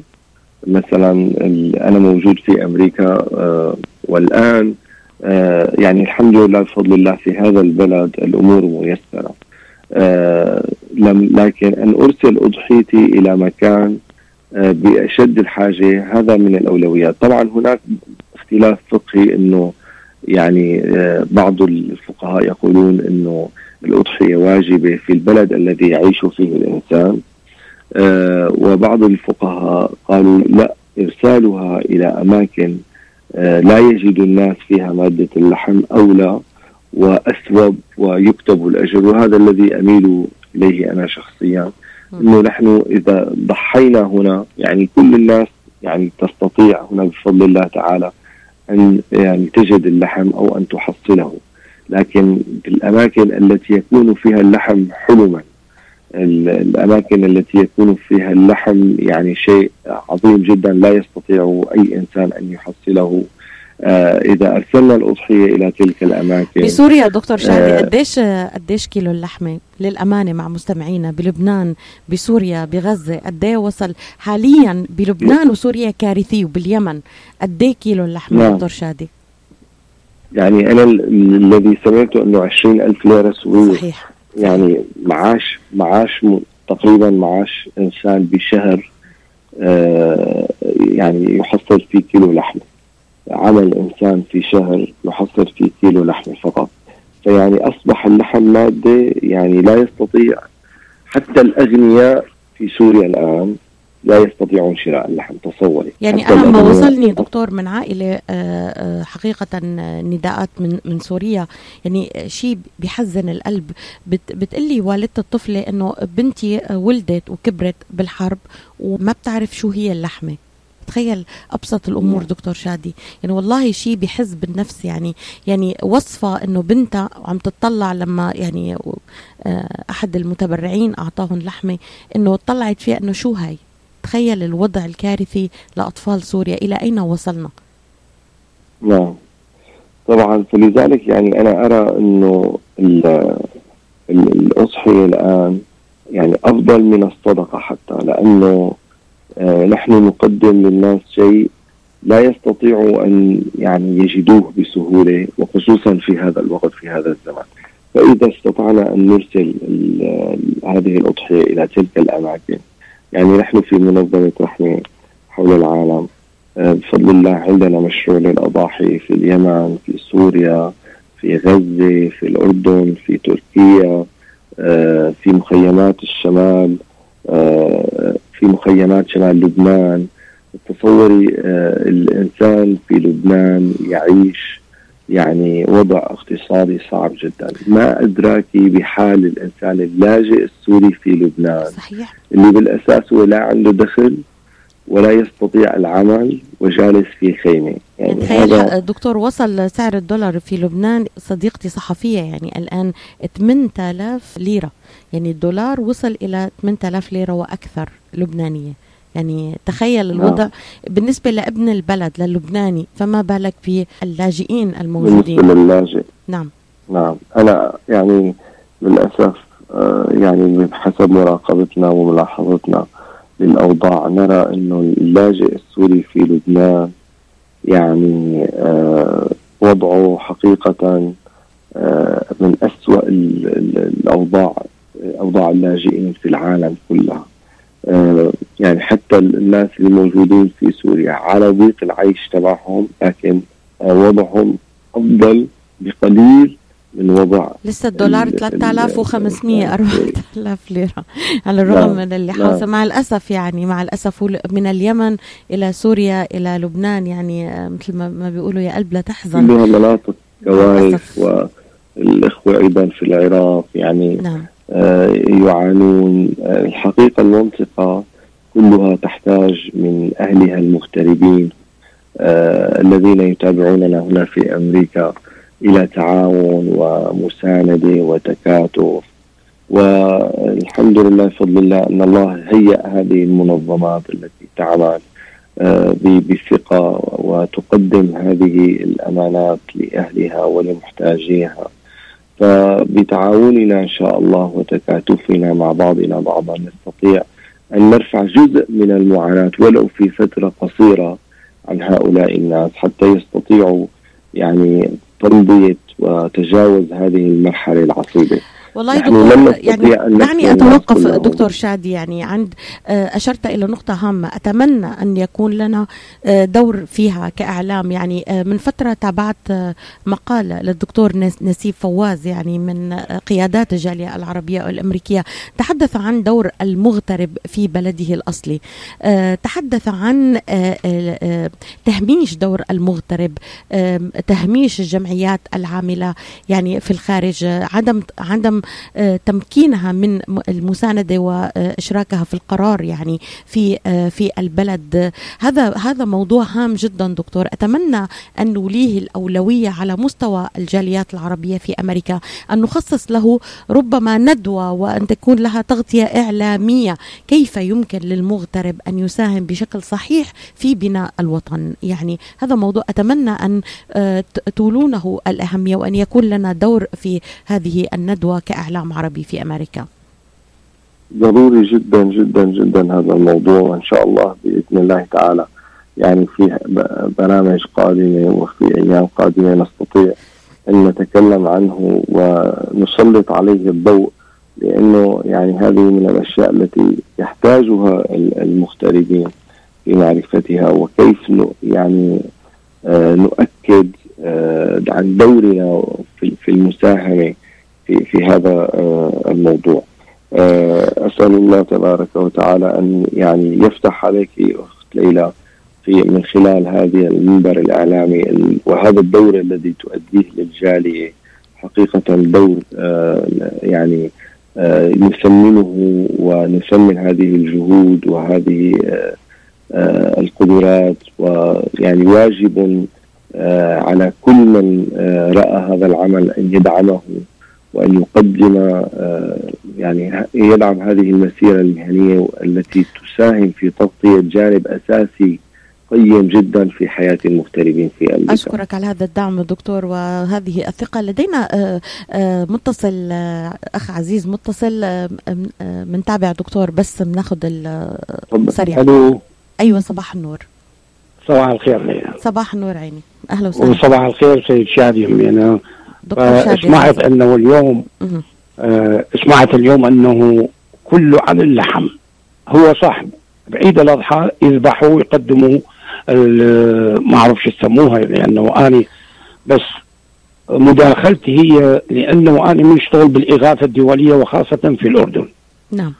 مثلا أنا موجود في أمريكا آه والآن آه يعني الحمد لله بفضل الله في هذا البلد الأمور ميسرة. آه لم لكن أن أرسل أضحيتي إلى مكان بأشد الحاجة هذا من الأولويات. طبعا هناك اختلاف فقهي أنه يعني بعض الفقهاء يقولون أنه الأضحية واجبة في البلد الذي يعيش فيه الإنسان. آه وبعض الفقهاء قالوا لا إرسالها إلى أماكن آه لا يجد الناس فيها مادة اللحم أولى وأثوب ويكتب الأجر. وهذا الذي أميل إليه أنا شخصيا أنه نحن إذا ضحينا هنا يعني كل الناس يعني تستطيع هنا بفضل الله تعالى أن يعني تجد اللحم أو أن تحصله. لكن في الأماكن التي يكون فيها اللحم حلما الأماكن التي يكون فيها اللحم يعني شيء عظيم جدا لا يستطيع أي إنسان أن يحصله. آه إذا أرسلنا الأضحية إلى تلك الأماكن بسوريا دكتور شادي آه قديش قديش كيلو اللحمة للأمانة مع مستمعينا بلبنان بسوريا بغزة قد وصل حاليا بلبنان وسوريا كارثي وباليمن؟ قد كيلو اللحمة نعم. دكتور شادي؟ يعني أنا الذي سمعته أنه 20000 ليرة سوريه صحيح. يعني معاش معاش تقريبا معاش إنسان بشهر آه يعني يحصل فيه كيلو لحمة. عمل إنسان في شهر يحصل فيه كيلو لحم فقط. فيعني أصبح اللحم مادة يعني لا يستطيع حتى الأغنياء في سوريا الآن لا يستطيعون شراء اللحم. تصوري. يعني أنا ما وصلني دكتور من عائلة آه، آه، حقيقة نداءات من من سوريا. يعني شيء بيحزن القلب. بتقلي والدة الطفلة إنه بنتي ولدت وكبرت بالحرب وما بتعرف شو هي اللحمة. تخيل أبسط الأمور دكتور شادي. يعني والله شيء بحز بالنفس. يعني يعني وصفة إنه بنتها عم تطلع لما يعني آه، أحد المتبرعين أعطاهم لحمة إنه طلعت فيها إنه شو هاي؟ تخيل الوضع الكارثي لأطفال سوريا إلى أين وصلنا؟ نعم. طبعا فلذلك يعني أنا أرى إنه الاضحيه الآن يعني أفضل من الصدقة حتى لأنه آه، نحن نقدم للناس شيء لا يستطيعوا أن يعني يجدوه بسهولة وخصوصا في هذا الوقت في هذا الزمان. فإذا استطعنا أن نرسل هذه الأضحية إلى تلك الأماكن. يعني نحن في منظمة رحمه حول العالم. آه، بفضل الله عندنا مشروع للأضاحي في اليمن في سوريا في غزة في الأردن في تركيا آه، في مخيمات الشمال في مخيمات شمال لبنان. تصوري آه، الإنسان في لبنان يعيش يعني وضع اقتصادي صعب جدا. ما أدراكي بحال الإنسان اللاجئ السوري في لبنان صحيح. اللي بالأساس هو لا عنده دخل ولا يستطيع العمل وجالس في خيمة. يعني هذا دكتور وصل سعر الدولار في لبنان صديقتي صحفية يعني الآن 8000 ليرة. يعني الدولار وصل إلى 8000 ليرة وأكثر لبنانية. يعني تخيل الوضع نعم. بالنسبة لابن البلد للبناني فما بالك باللاجئين الموجودين؟ بالنسبة للاجئ نعم. نعم. أنا يعني للأسف آه، يعني بحسب مراقبتنا وملاحظتنا للأوضاع نرى إنه اللاجئ السوري في لبنان يعني آه، وضعه حقيقة آه، من أسوأ الأوضاع أوضاع اللاجئين في العالم كلها. يعني حتى الناس اللي موجودين في سوريا على ضيق العيش تبعهم لكن وضعهم أفضل بقليل من وضع لسه الدولار 3500 4000 ليرة. على الرغم من اللي حاصل مع الأسف يعني مع الأسف من اليمن إلى سوريا إلى لبنان يعني آه، مثل ما بيقولوا يا قلب لا تحزن. كلها مناطق كوارث والإخوة أيضا في العراق يعني نعم. آه يعانون. آه الحقيقة المنطقة كلها تحتاج من أهلها المغتربين آه الذين يتابعوننا هنا في أمريكا إلى تعاون ومساندة وتكاتف. والحمد لله بفضل الله أن الله هيأ هذه المنظمات التي تعمل بثقة وتقدم هذه الأمانات لأهلها ولمحتاجيها. فبتعاوننا إن شاء الله وتكاتفنا مع بعضنا بعضا نستطيع أن نرفع جزء من المعاناة ولو في فترة قصيرة عن هؤلاء الناس حتى يستطيعوا يعني تمضية وتجاوز هذه المرحلة العصيبة. والله نحن دكتور يعني دعني أتوقف. دكتور شادي يعني عند آه، أشرت إلى نقطة هامة. أتمنى أن يكون لنا آه، دور فيها كإعلام. يعني آه، من فترة تابعت مقاله للدكتور نس- نسيب فواز يعني من قيادات الجاليه العربية والامريكيه تحدث عن دور المغترب في بلده الأصلي. تحدث عن تهميش دور المغترب تهميش الجمعيات العاملة يعني في الخارج. عدم عدم تمكينها من المساندة وإشراكها في القرار يعني في آه، في البلد. آه، هذا هذا موضوع هام جدا دكتور. أتمنى أن نوليه الأولوية على مستوى الجاليات العربية في أمريكا. أن نخصص له ربما ندوة وأن تكون لها تغطية إعلامية. كيف يمكن للمغترب أن يساهم بشكل صحيح في بناء الوطن؟ يعني هذا موضوع أتمنى أن آه، تولونه الأهمية وأن يكون لنا دور في هذه الندوة. كاعلام عربي في أمريكا. ضروري جدا جدا جدا هذا الموضوع وإن شاء الله بإذن الله تعالى. يعني في برامج قادمة وفي أيام قادمة نستطيع أن نتكلم عنه ونسلط عليه الضوء لأنه يعني هذه من الأشياء التي يحتاجها ال- المغتربين في معرفتها. وكيف يعني آه، نؤكد آه، عن دورنا في المساهمة في في هذا آه، الموضوع. آه، أسأل الله تبارك وتعالى أن يعني يفتح عليك أخت ليلى في من خلال هذه المنبر الإعلامي ال- وهذا الدور الذي تؤديه للجالية حقيقة دور آه، يعني نثمنه ونثمن هذه الجهود وهذه القدرات ويعني واجب على كل من رأى هذا العمل أن يدعمه وأن يقدم آه، يعني يدعم هذه المسيرة المهنية التي تساهم في تغطية جانب أساسي قيم جدا في حياة المغتربين في أمريكا. أشكرك على هذا الدعم دكتور وهذه الثقة. لدينا آه، آه، متصل أخ عزيز متصل م- آه، منتابع دكتور بس بناخذ ال- تفضل. سريع ألو. أيوة صباح النور. صباح الخير صباح النور عيني. أهلا وسهلا. وصباح الخير سيد شادي أنا دكتور شادي سمعت أنه اليوم. آه، سمعت اليوم أنه كله عن اللحم هو صاحب. بعيد الأضحى يذبحوا ويقدموا ال- ما أعرف شو يسموها لأنه اني بس مداخلتي هي لأنه أنا بنشتغل بالإغاثة الدولية وخاصة في الأردن. نعم.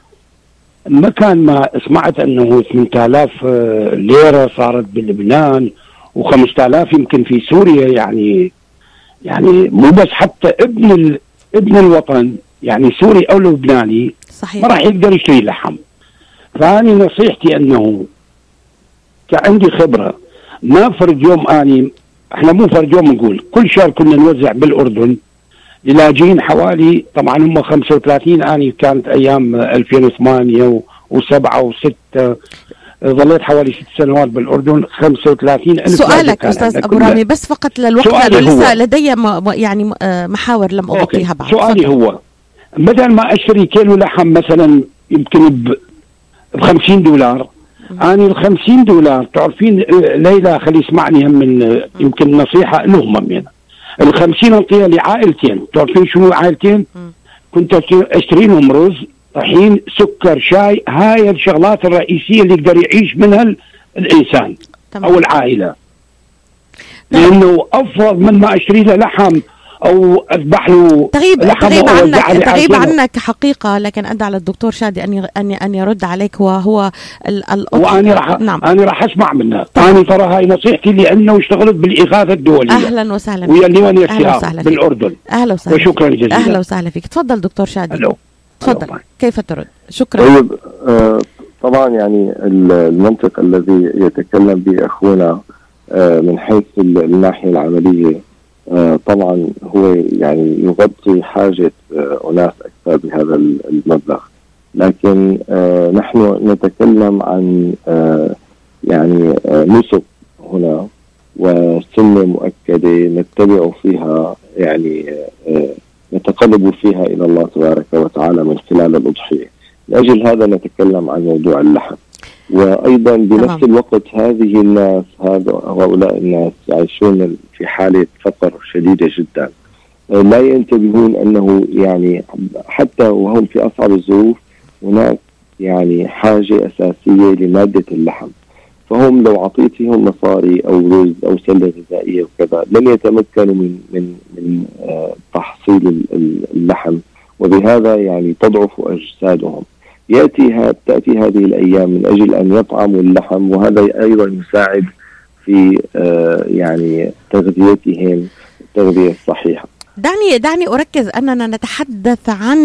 مكان ما سمعت أنه 8000 آه، ليرة صارت بلبنان و5000 يمكن في سوريا يعني يعني مو بس حتى ابن ال... ابن الوطن يعني سوري أو لبناني ما صحيح راح يقدر يشتري لحم. فاني نصيحتي أنه كعندي خبرة ما فرد يوم أني إحنا مو فرد يوم نقول كل شهر كنا نوزع بالأردن للاجئين حوالي طبعا هم 35 أني كانت أيام 2008 و7 و6 ظليت حوالي ست سنوات بالأردن 35 ألف سؤالك أبو كلها. رامي بس فقط للوقت لأنه لسه لدي م- يعني آه، محاور لم أوكي. أغطيها بعد سؤالي تفضل. هو بدل ما أشتري كيلو لحم مثلا يمكن ب ب 50 دولار أنا ال 50 دولار تعرفين ليلى خلي يسمعني هم من يمكن نصيحة لهم هم يعني ال 50 انطيها لعائلتين تعرفين شنو عائلتين؟ كنت اشتري لهم رز طحين سكر شاي هاي الشغلات الرئيسية اللي يقدر يعيش منها ال- الإنسان تمام. أو العائلة نعم. لأنه أفضل من ما أشتري له لحم أو أذبح له تغيب تغيب عنك تغيب. عنك حقيقة لكن أدعى للدكتور شادي أن ي- أن أن يرد عليك وهو ال- الأضحى وأنا راح نعم أنا راح أسمع منها أنا ترى هاي نصيحتي لأنه اشتغلت بالإغاثة الدولية أهلا وسهلا ويا اشتهار وسهلا فيك. بالأردن أهلا وسهلا وشكرا. جزيلا. أهلا وسهلا فيك تفضل دكتور شادي ألو تفضل. كيف ترد؟ شكرا. طيب آه، طبعا يعني ال- المنطق الذي يتكلم به أخونا آه، من حيث ال- الناحية العملية آه، طبعا هو يعني يغطي حاجة آه، أناس أكثر بهذا ال- المبلغ. لكن آه، نحن نتكلم عن آه، يعني نسب هنا وسنه مؤكدة نتبع فيها يعني نتقرب فيها إلى الله تبارك وتعالى من خلال الأضحية. لأجل هذا نتكلم عن موضوع اللحم. وأيضا بنفس. الوقت هذه الناس هذا هؤلاء الناس يعيشون في حالة فقر شديدة جدا. لا ينتبهون أنه يعني حتى وهم في أصعب الظروف هناك يعني حاجة أساسية لمادة اللحم فهم لو اعطيتهم مصاري أو رز أو سله غذائية وكذا لن يتمكنوا من من من آه، تحصيل ال- ال- اللحم. وبهذا يعني تضعف أجسادهم. يأتي تأتي هذه الأيام من أجل أن يطعموا اللحم وهذا أيضا يساعد في آه، يعني تغذيتهم التغذية الصحيحة. دعني دعني أركز أننا نتحدث عن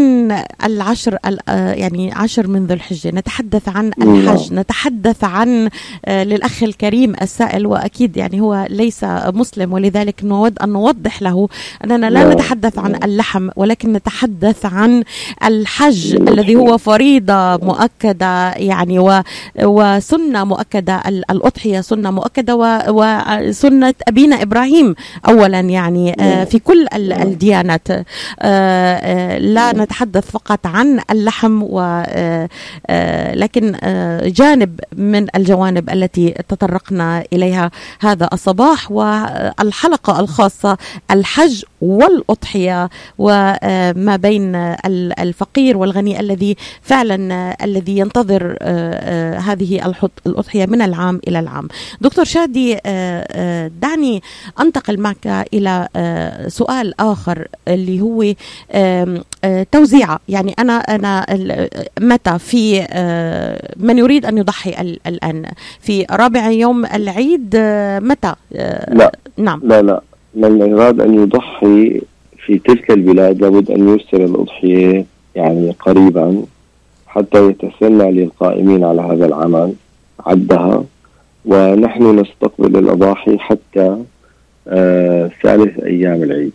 العشر ال- آه، يعني عشر من ذو الحجة، نتحدث عن نعم. الحج، نتحدث عن آه، للأخ الكريم السائل وأكيد يعني هو ليس مسلم ولذلك نود ان نوضح له أننا لا نعم. نتحدث عن اللحم ولكن نتحدث عن الحج نعم. الذي هو فريضة مؤكدة يعني و وسنة مؤكدة ال- الأضحية سنة مؤكدة وسنة أبينا إبراهيم اولا يعني آه، نعم. في كل الديانات آه، آه، لا نتحدث فقط عن اللحم و آه، لكن جانب من الجوانب التي تطرقنا إليها هذا الصباح والحلقة الخاصة الحج والأضحية وما بين ال- الفقير والغني الذي فعلا الذي ينتظر هذه الأضحية من العام إلى العام. دكتور شادي دعني أنتقل معك آه، سؤال آخر اللي هو آه، توزيعة. يعني أنا أنا متى في آه، من يريد أن يضحي ال- الآن؟ في رابع يوم العيد آه، متى؟ لا. نعم. لا لا. من أراد أن يضحي في تلك البلاد لابد أن يرسل الأضحية يعني قريبا حتى يتسنى للقائمين على هذا العمل عدها. ونحن نستقبل الأضاحي حتى آه ثالث أيام العيد.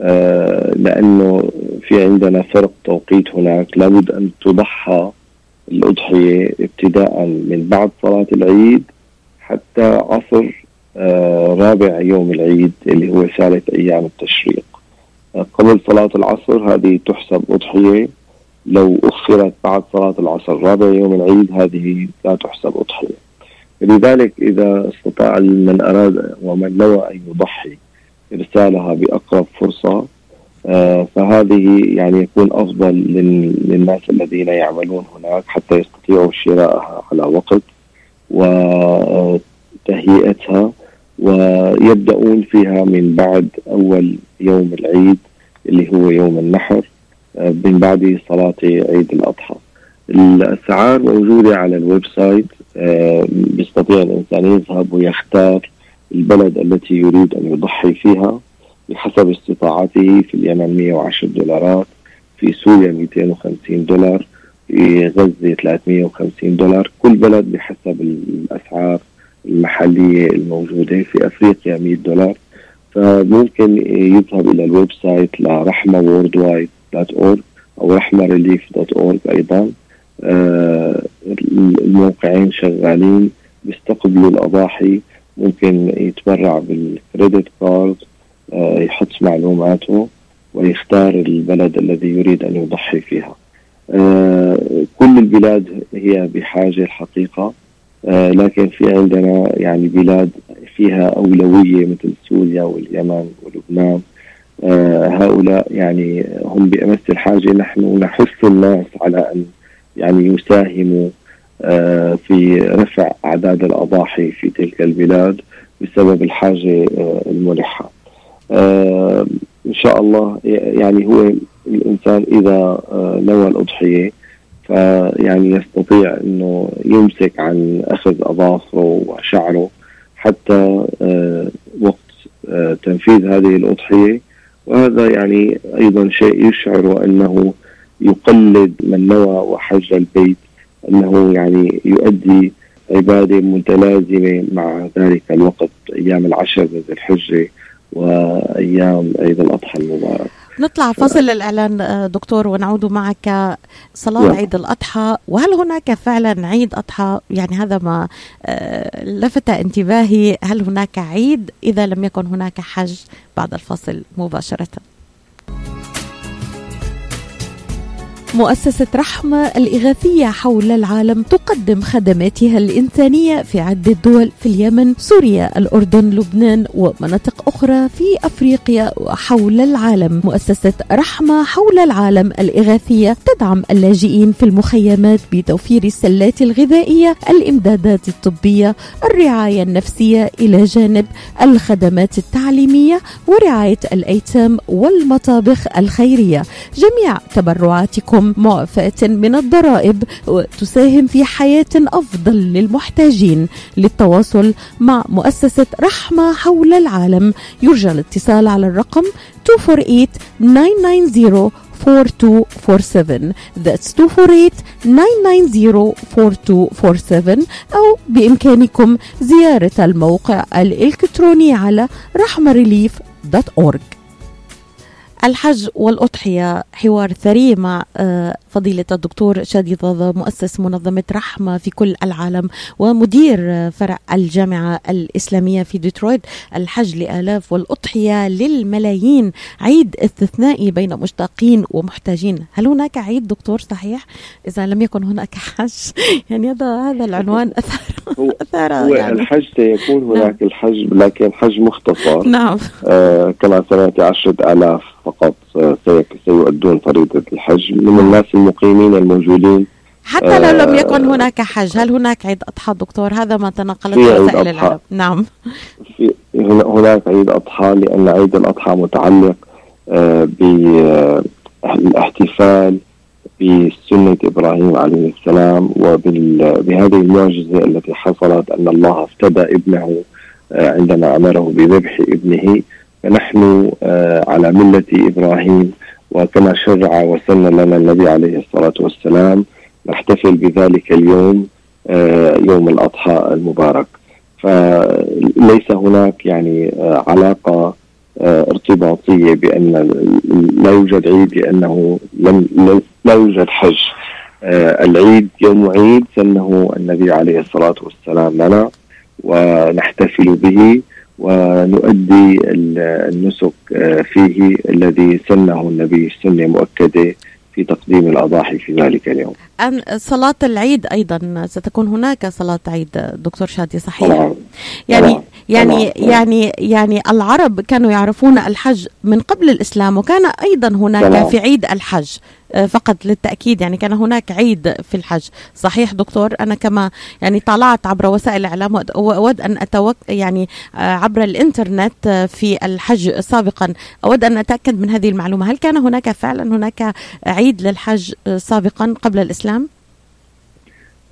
آه لأنه في عندنا فرق توقيت هناك. لابد أن تضحى الأضحية ابتداء من بعد صلاة العيد حتى عصر آه، رابع يوم العيد اللي هو ثالث أيام التشريق. آه، قبل صلاة العصر هذه تحسب أضحية. لو أخرت بعد صلاة العصر رابع يوم العيد هذه لا تحسب أضحية. لذلك إذا استطاع من أراد ومن نوى أن يضحي إرسالها بأقرب فرصة. آه، فهذه يعني يكون أفضل لل- للناس الذين يعملون هناك حتى يستطيعوا شرائها على وقت وتهيئتها ويبدأون فيها من بعد أول يوم العيد اللي هو يوم النحر آه، من بعد صلاة عيد الأضحى. الأسعار موجودة على ال website آه، بيستطيع الإنسان يذهب ويختار البلد التي يريد أن يضحي فيها بحسب استطاعته في اليمن 110 دولارات في سوريا 250 دولار في غزة 350 دولار. كل بلد بحسب الأسعار المحلية الموجودة. في أفريقيا 100 دولار. فممكن يذهب إلى ال website ل Rahma Worldwide dot org أو Rahma Relief dot org أيضا. آه، الموقعين شغالين بيستقبلوا الأضاحي. ممكن يتبرع بال credit card آه، يحط معلوماته ويختار البلد الذي يريد أن يضحي فيها. آه، كل البلاد هي بحاجة الحقيقة آه، لكن في عندنا يعني بلاد فيها أولوية مثل سوريا واليمن ولبنان. هؤلاء يعني هم بأمس الحاجة نحن نحث الناس على أن يعني يساهموا في رفع أعداد الأضاحي في تلك البلاد بسبب الحاجة آه، الملحة. آه، إن شاء الله يعني هو الإنسان إذا آه، نوى الأضحية فيعني يستطيع أنه يمسك عن أخذ أظافره وشعره حتى آه، وقت آه، تنفيذ هذه الأضحية. وهذا يعني أيضا شيء يشعر أنه يقلد من نوى وحج البيت أنه يعني يؤدي عبادة متلازمة مع ذلك الوقت أيام العشر من ذي الحجة وأيام عيد الأضحى المبارك. نطلع فصل الإعلان آه، دكتور ونعود معك صلاة نعم. عيد الأضحى. وهل هناك فعلا عيد أضحى؟ يعني هذا ما آه، لفت انتباهي. هل هناك عيد؟ إذا لم يكن هناك حج بعد الفصل مباشرة. مؤسسة رحمة الإغاثية حول العالم تقدم خدماتها الإنسانية في عدة دول في اليمن، سوريا، الأردن، لبنان ومناطق أخرى في أفريقيا وحول العالم. مؤسسة رحمة حول العالم الإغاثية تدعم اللاجئين في المخيمات بتوفير السلات الغذائية، الإمدادات الطبية، الرعاية النفسية إلى جانب الخدمات التعليمية ورعاية الأيتام والمطابخ الخيرية. جميع تبرعاتكم معفاة من الضرائب وتساهم في حياة أفضل للمحتاجين للتواصل مع مؤسسة رحمة حول العالم. يرجى الاتصال على الرقم 248 990 4247 That's 248 990 4247 أو بإمكانكم زيارة الموقع الإلكتروني على رحمريليف.org الحج والأضحية حوار ثري مع آه، فضيلة الدكتور شادي ضاضة مؤسس منظمة رحمة في كل العالم ومدير فرع الجامعة الإسلامية في ديترويت الحج لآلاف والأضحية للملايين. عيد استثنائي بين مشتاقين ومحتاجين. هل هناك عيد دكتور؟ صحيح؟ إذا لم يكن هناك حج يعني هذا هذا العنوان أثار هو, أثار هو يعني. الحج سيكون هناك الحج لكن حج مختصر. نعم. آه كما سمعت عشرة آلاف فقط آه، سي- سيؤدون فريضة الحج من الناس المقيمين الموجودين. حتى لو لم آه، يكن هناك حج هل هناك عيد أضحى دكتور؟ هذا ما تناقلته أضحى. الإعلام نعم. في هنا- هناك عيد أضحى لأن عيد الأضحى متعلق بالاحتفال بسنة إبراهيم عليه السلام وبهذه المعجزة التي حصلت أن الله افتدى ابنه آه، عندما أمره بذبح ابنه. فنحن آه، على ملة إبراهيم وكما شرع وسن لنا النبي عليه الصلاة والسلام نحتفل بذلك اليوم آه، يوم الأضحى المبارك. فليس هناك يعني آه، علاقة آه، ارتباطية بأن لا يوجد عيد لأنه لم لا يوجد حج. العيد يوم عيد سنه النبي عليه الصلاة والسلام لنا ونحتفل به. ونؤدي ال- النسك آه، فيه الذي سنه النبي سنة مؤكدة في تقديم الأضاحي في ذلك اليوم. أن صلاة العيد أيضا ستكون هناك صلاة عيد دكتور شادي صحيح؟ طبعا. يعني طبعاً. يعني. يعني يعني العرب كانوا يعرفون الحج من قبل الإسلام وكان أيضا هناك. في عيد الحج آه، فقط للتأكيد يعني كان هناك عيد في الحج. صحيح دكتور أنا كما يعني طلعت عبر وسائل الإعلام وأد- وأود أن أتوك يعني آه، عبر الإنترنت آه، في الحج سابقا. أود أن أتأكد من هذه المعلومة. هل كان هناك فعلا هناك عيد للحج سابقا قبل الإسلام؟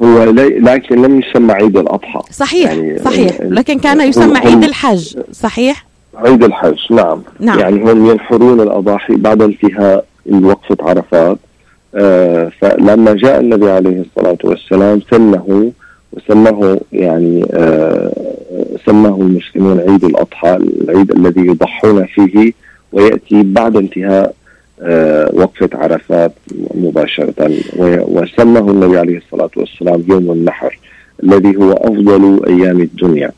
هو لكن لم يسمى عيد الأضحى. صحيح يعني صحيح. لكن كان يسمى عيد الحج صحيح؟ عيد الحج نعم. نعم. يعني هم ينحرون الأضاحي بعد انتهاء وقفة عرفات. آه فلما جاء النبي عليه الصلاة والسلام سنه وسماه يعني آه سماه المسلمون عيد الأضحى العيد الذي يضحون فيه ويأتي بعد انتهاء وقفة عرفات مباشرة. و- وسماه النبي عليه الصلاة والسلام يوم النحر الذي هو أفضل أيام الدنيا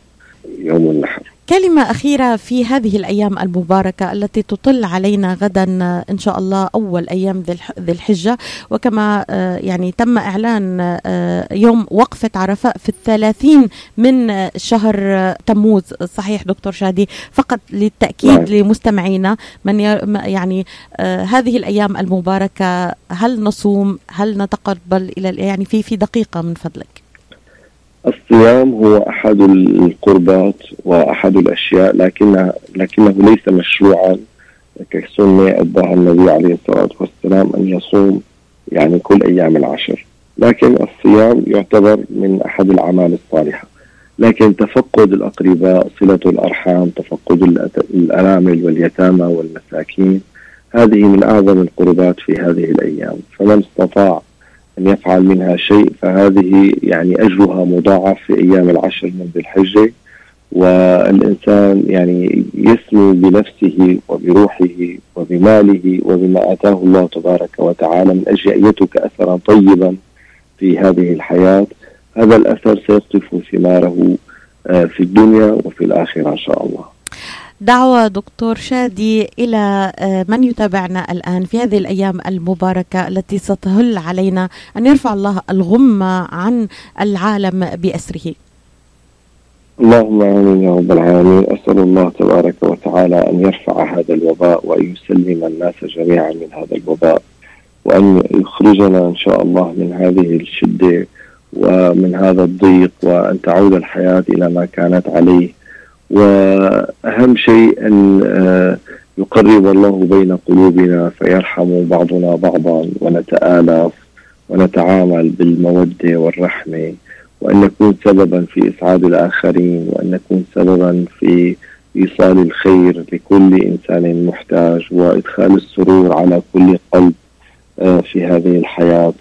يوم النحر. كلمة أخيرة في هذه الأيام المباركة التي تطل علينا غدا إن شاء الله أول أيام ذي الح- ذي الحجة. وكما آه، يعني تم إعلان آه، يوم وقفة عرفاء في الثلاثين من شهر تموز. صحيح دكتور شادي فقط للتأكيد نعم. لمستمعينا من يعني آه، هذه الأيام المباركة هل نصوم؟ هل نتقبل إلى يعني في في دقيقة من فضلك. الصيام هو أحد القربات وأحد الأشياء لكن لكنه ليس مشروعا كسنة أداها النبي عليه الصلاة والسلام أن يصوم يعني كل أيام العشر. لكن الصيام يعتبر من أحد الأعمال الصالحة. لكن تفقد الأقرباء صلة الأرحام تفقد الأرامل واليتامى والمساكين هذه من أعظم القربات في هذه الأيام. فمن استطاع أن يفعل منها شيء فهذه يعني أجرها مضاعف في أيام العشر من ذي الحجة. والإنسان يعني يسمو بنفسه وبروحه وبماله وبما آتاه الله تبارك وتعالى من أجل أن يترك أثرا طيبا في هذه الحياة. هذا الأثر سيقطف ثماره آه، في الدنيا وفي الآخرة إن شاء الله. دعوة دكتور شادي إلى آه، من يتابعنا الآن في هذه الأيام المباركة التي ستهل علينا أن يرفع الله الغمة عن العالم بأسره. اللهم آمين يا رب العالمين. أسأل الله تبارك وتعالى أن يرفع هذا الوباء وأن يسلم الناس جميعا من هذا الوباء وأن يخرجنا إن شاء الله من هذه الشدة ومن هذا الضيق وأن تعود الحياة إلى ما كانت عليه. وأهم شيء أن آه، يقرب الله بين قلوبنا فيرحم بعضنا بعضا ونتآلف ونتعامل بالمودة والرحمة وأن نكون سببا في إسعاد الآخرين وأن نكون سببا في إيصال الخير لكل إنسان محتاج وإدخال السرور على كل قلب آه، في هذه الحياة.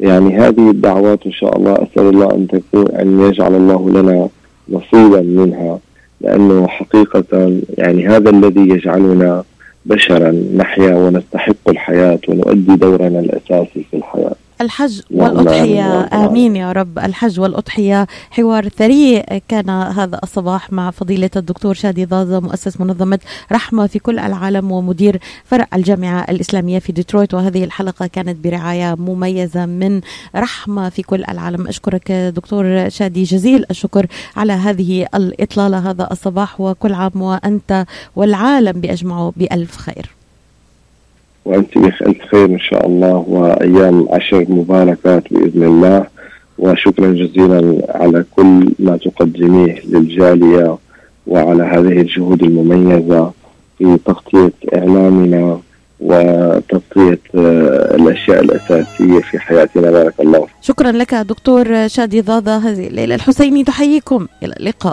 يعني هذه الدعوات إن شاء الله أسأل الله أن تكون أن يجعل الله لنا نصيبا منها. لأنه حقيقة يعني هذا الذي يجعلنا بشرا نحيا ونستحق الحياة ونؤدي دورنا الأساسي في الحياة. الحج والأضحية. آمين يا رب. الحج والأضحية حوار ثري. كان هذا الصباح مع فضيلة الدكتور شادي ضازة مؤسس منظمة رحمة في كل العالم ومدير فرع الجامعة الإسلامية في ديترويت. وهذه الحلقة كانت برعاية مميزة من رحمة في كل العالم. أشكرك دكتور شادي جزيل. الشكر على هذه الإطلالة هذا الصباح. وكل عام وأنت والعالم بأجمعه بألف خير. وأنت بألف خير إن شاء الله وأيام عشر مباركات بإذن الله. وشكرا جزيلا على كل ما تقدميه للجالية وعلى هذه الجهود المميزة في تغطية إعلامنا وتغطية آه، الأشياء الأساسية في حياتنا. بارك الله شكرا لك دكتور شادي ضاضة هذه الليلة الحسيني. تحييكم. إلى اللقاء.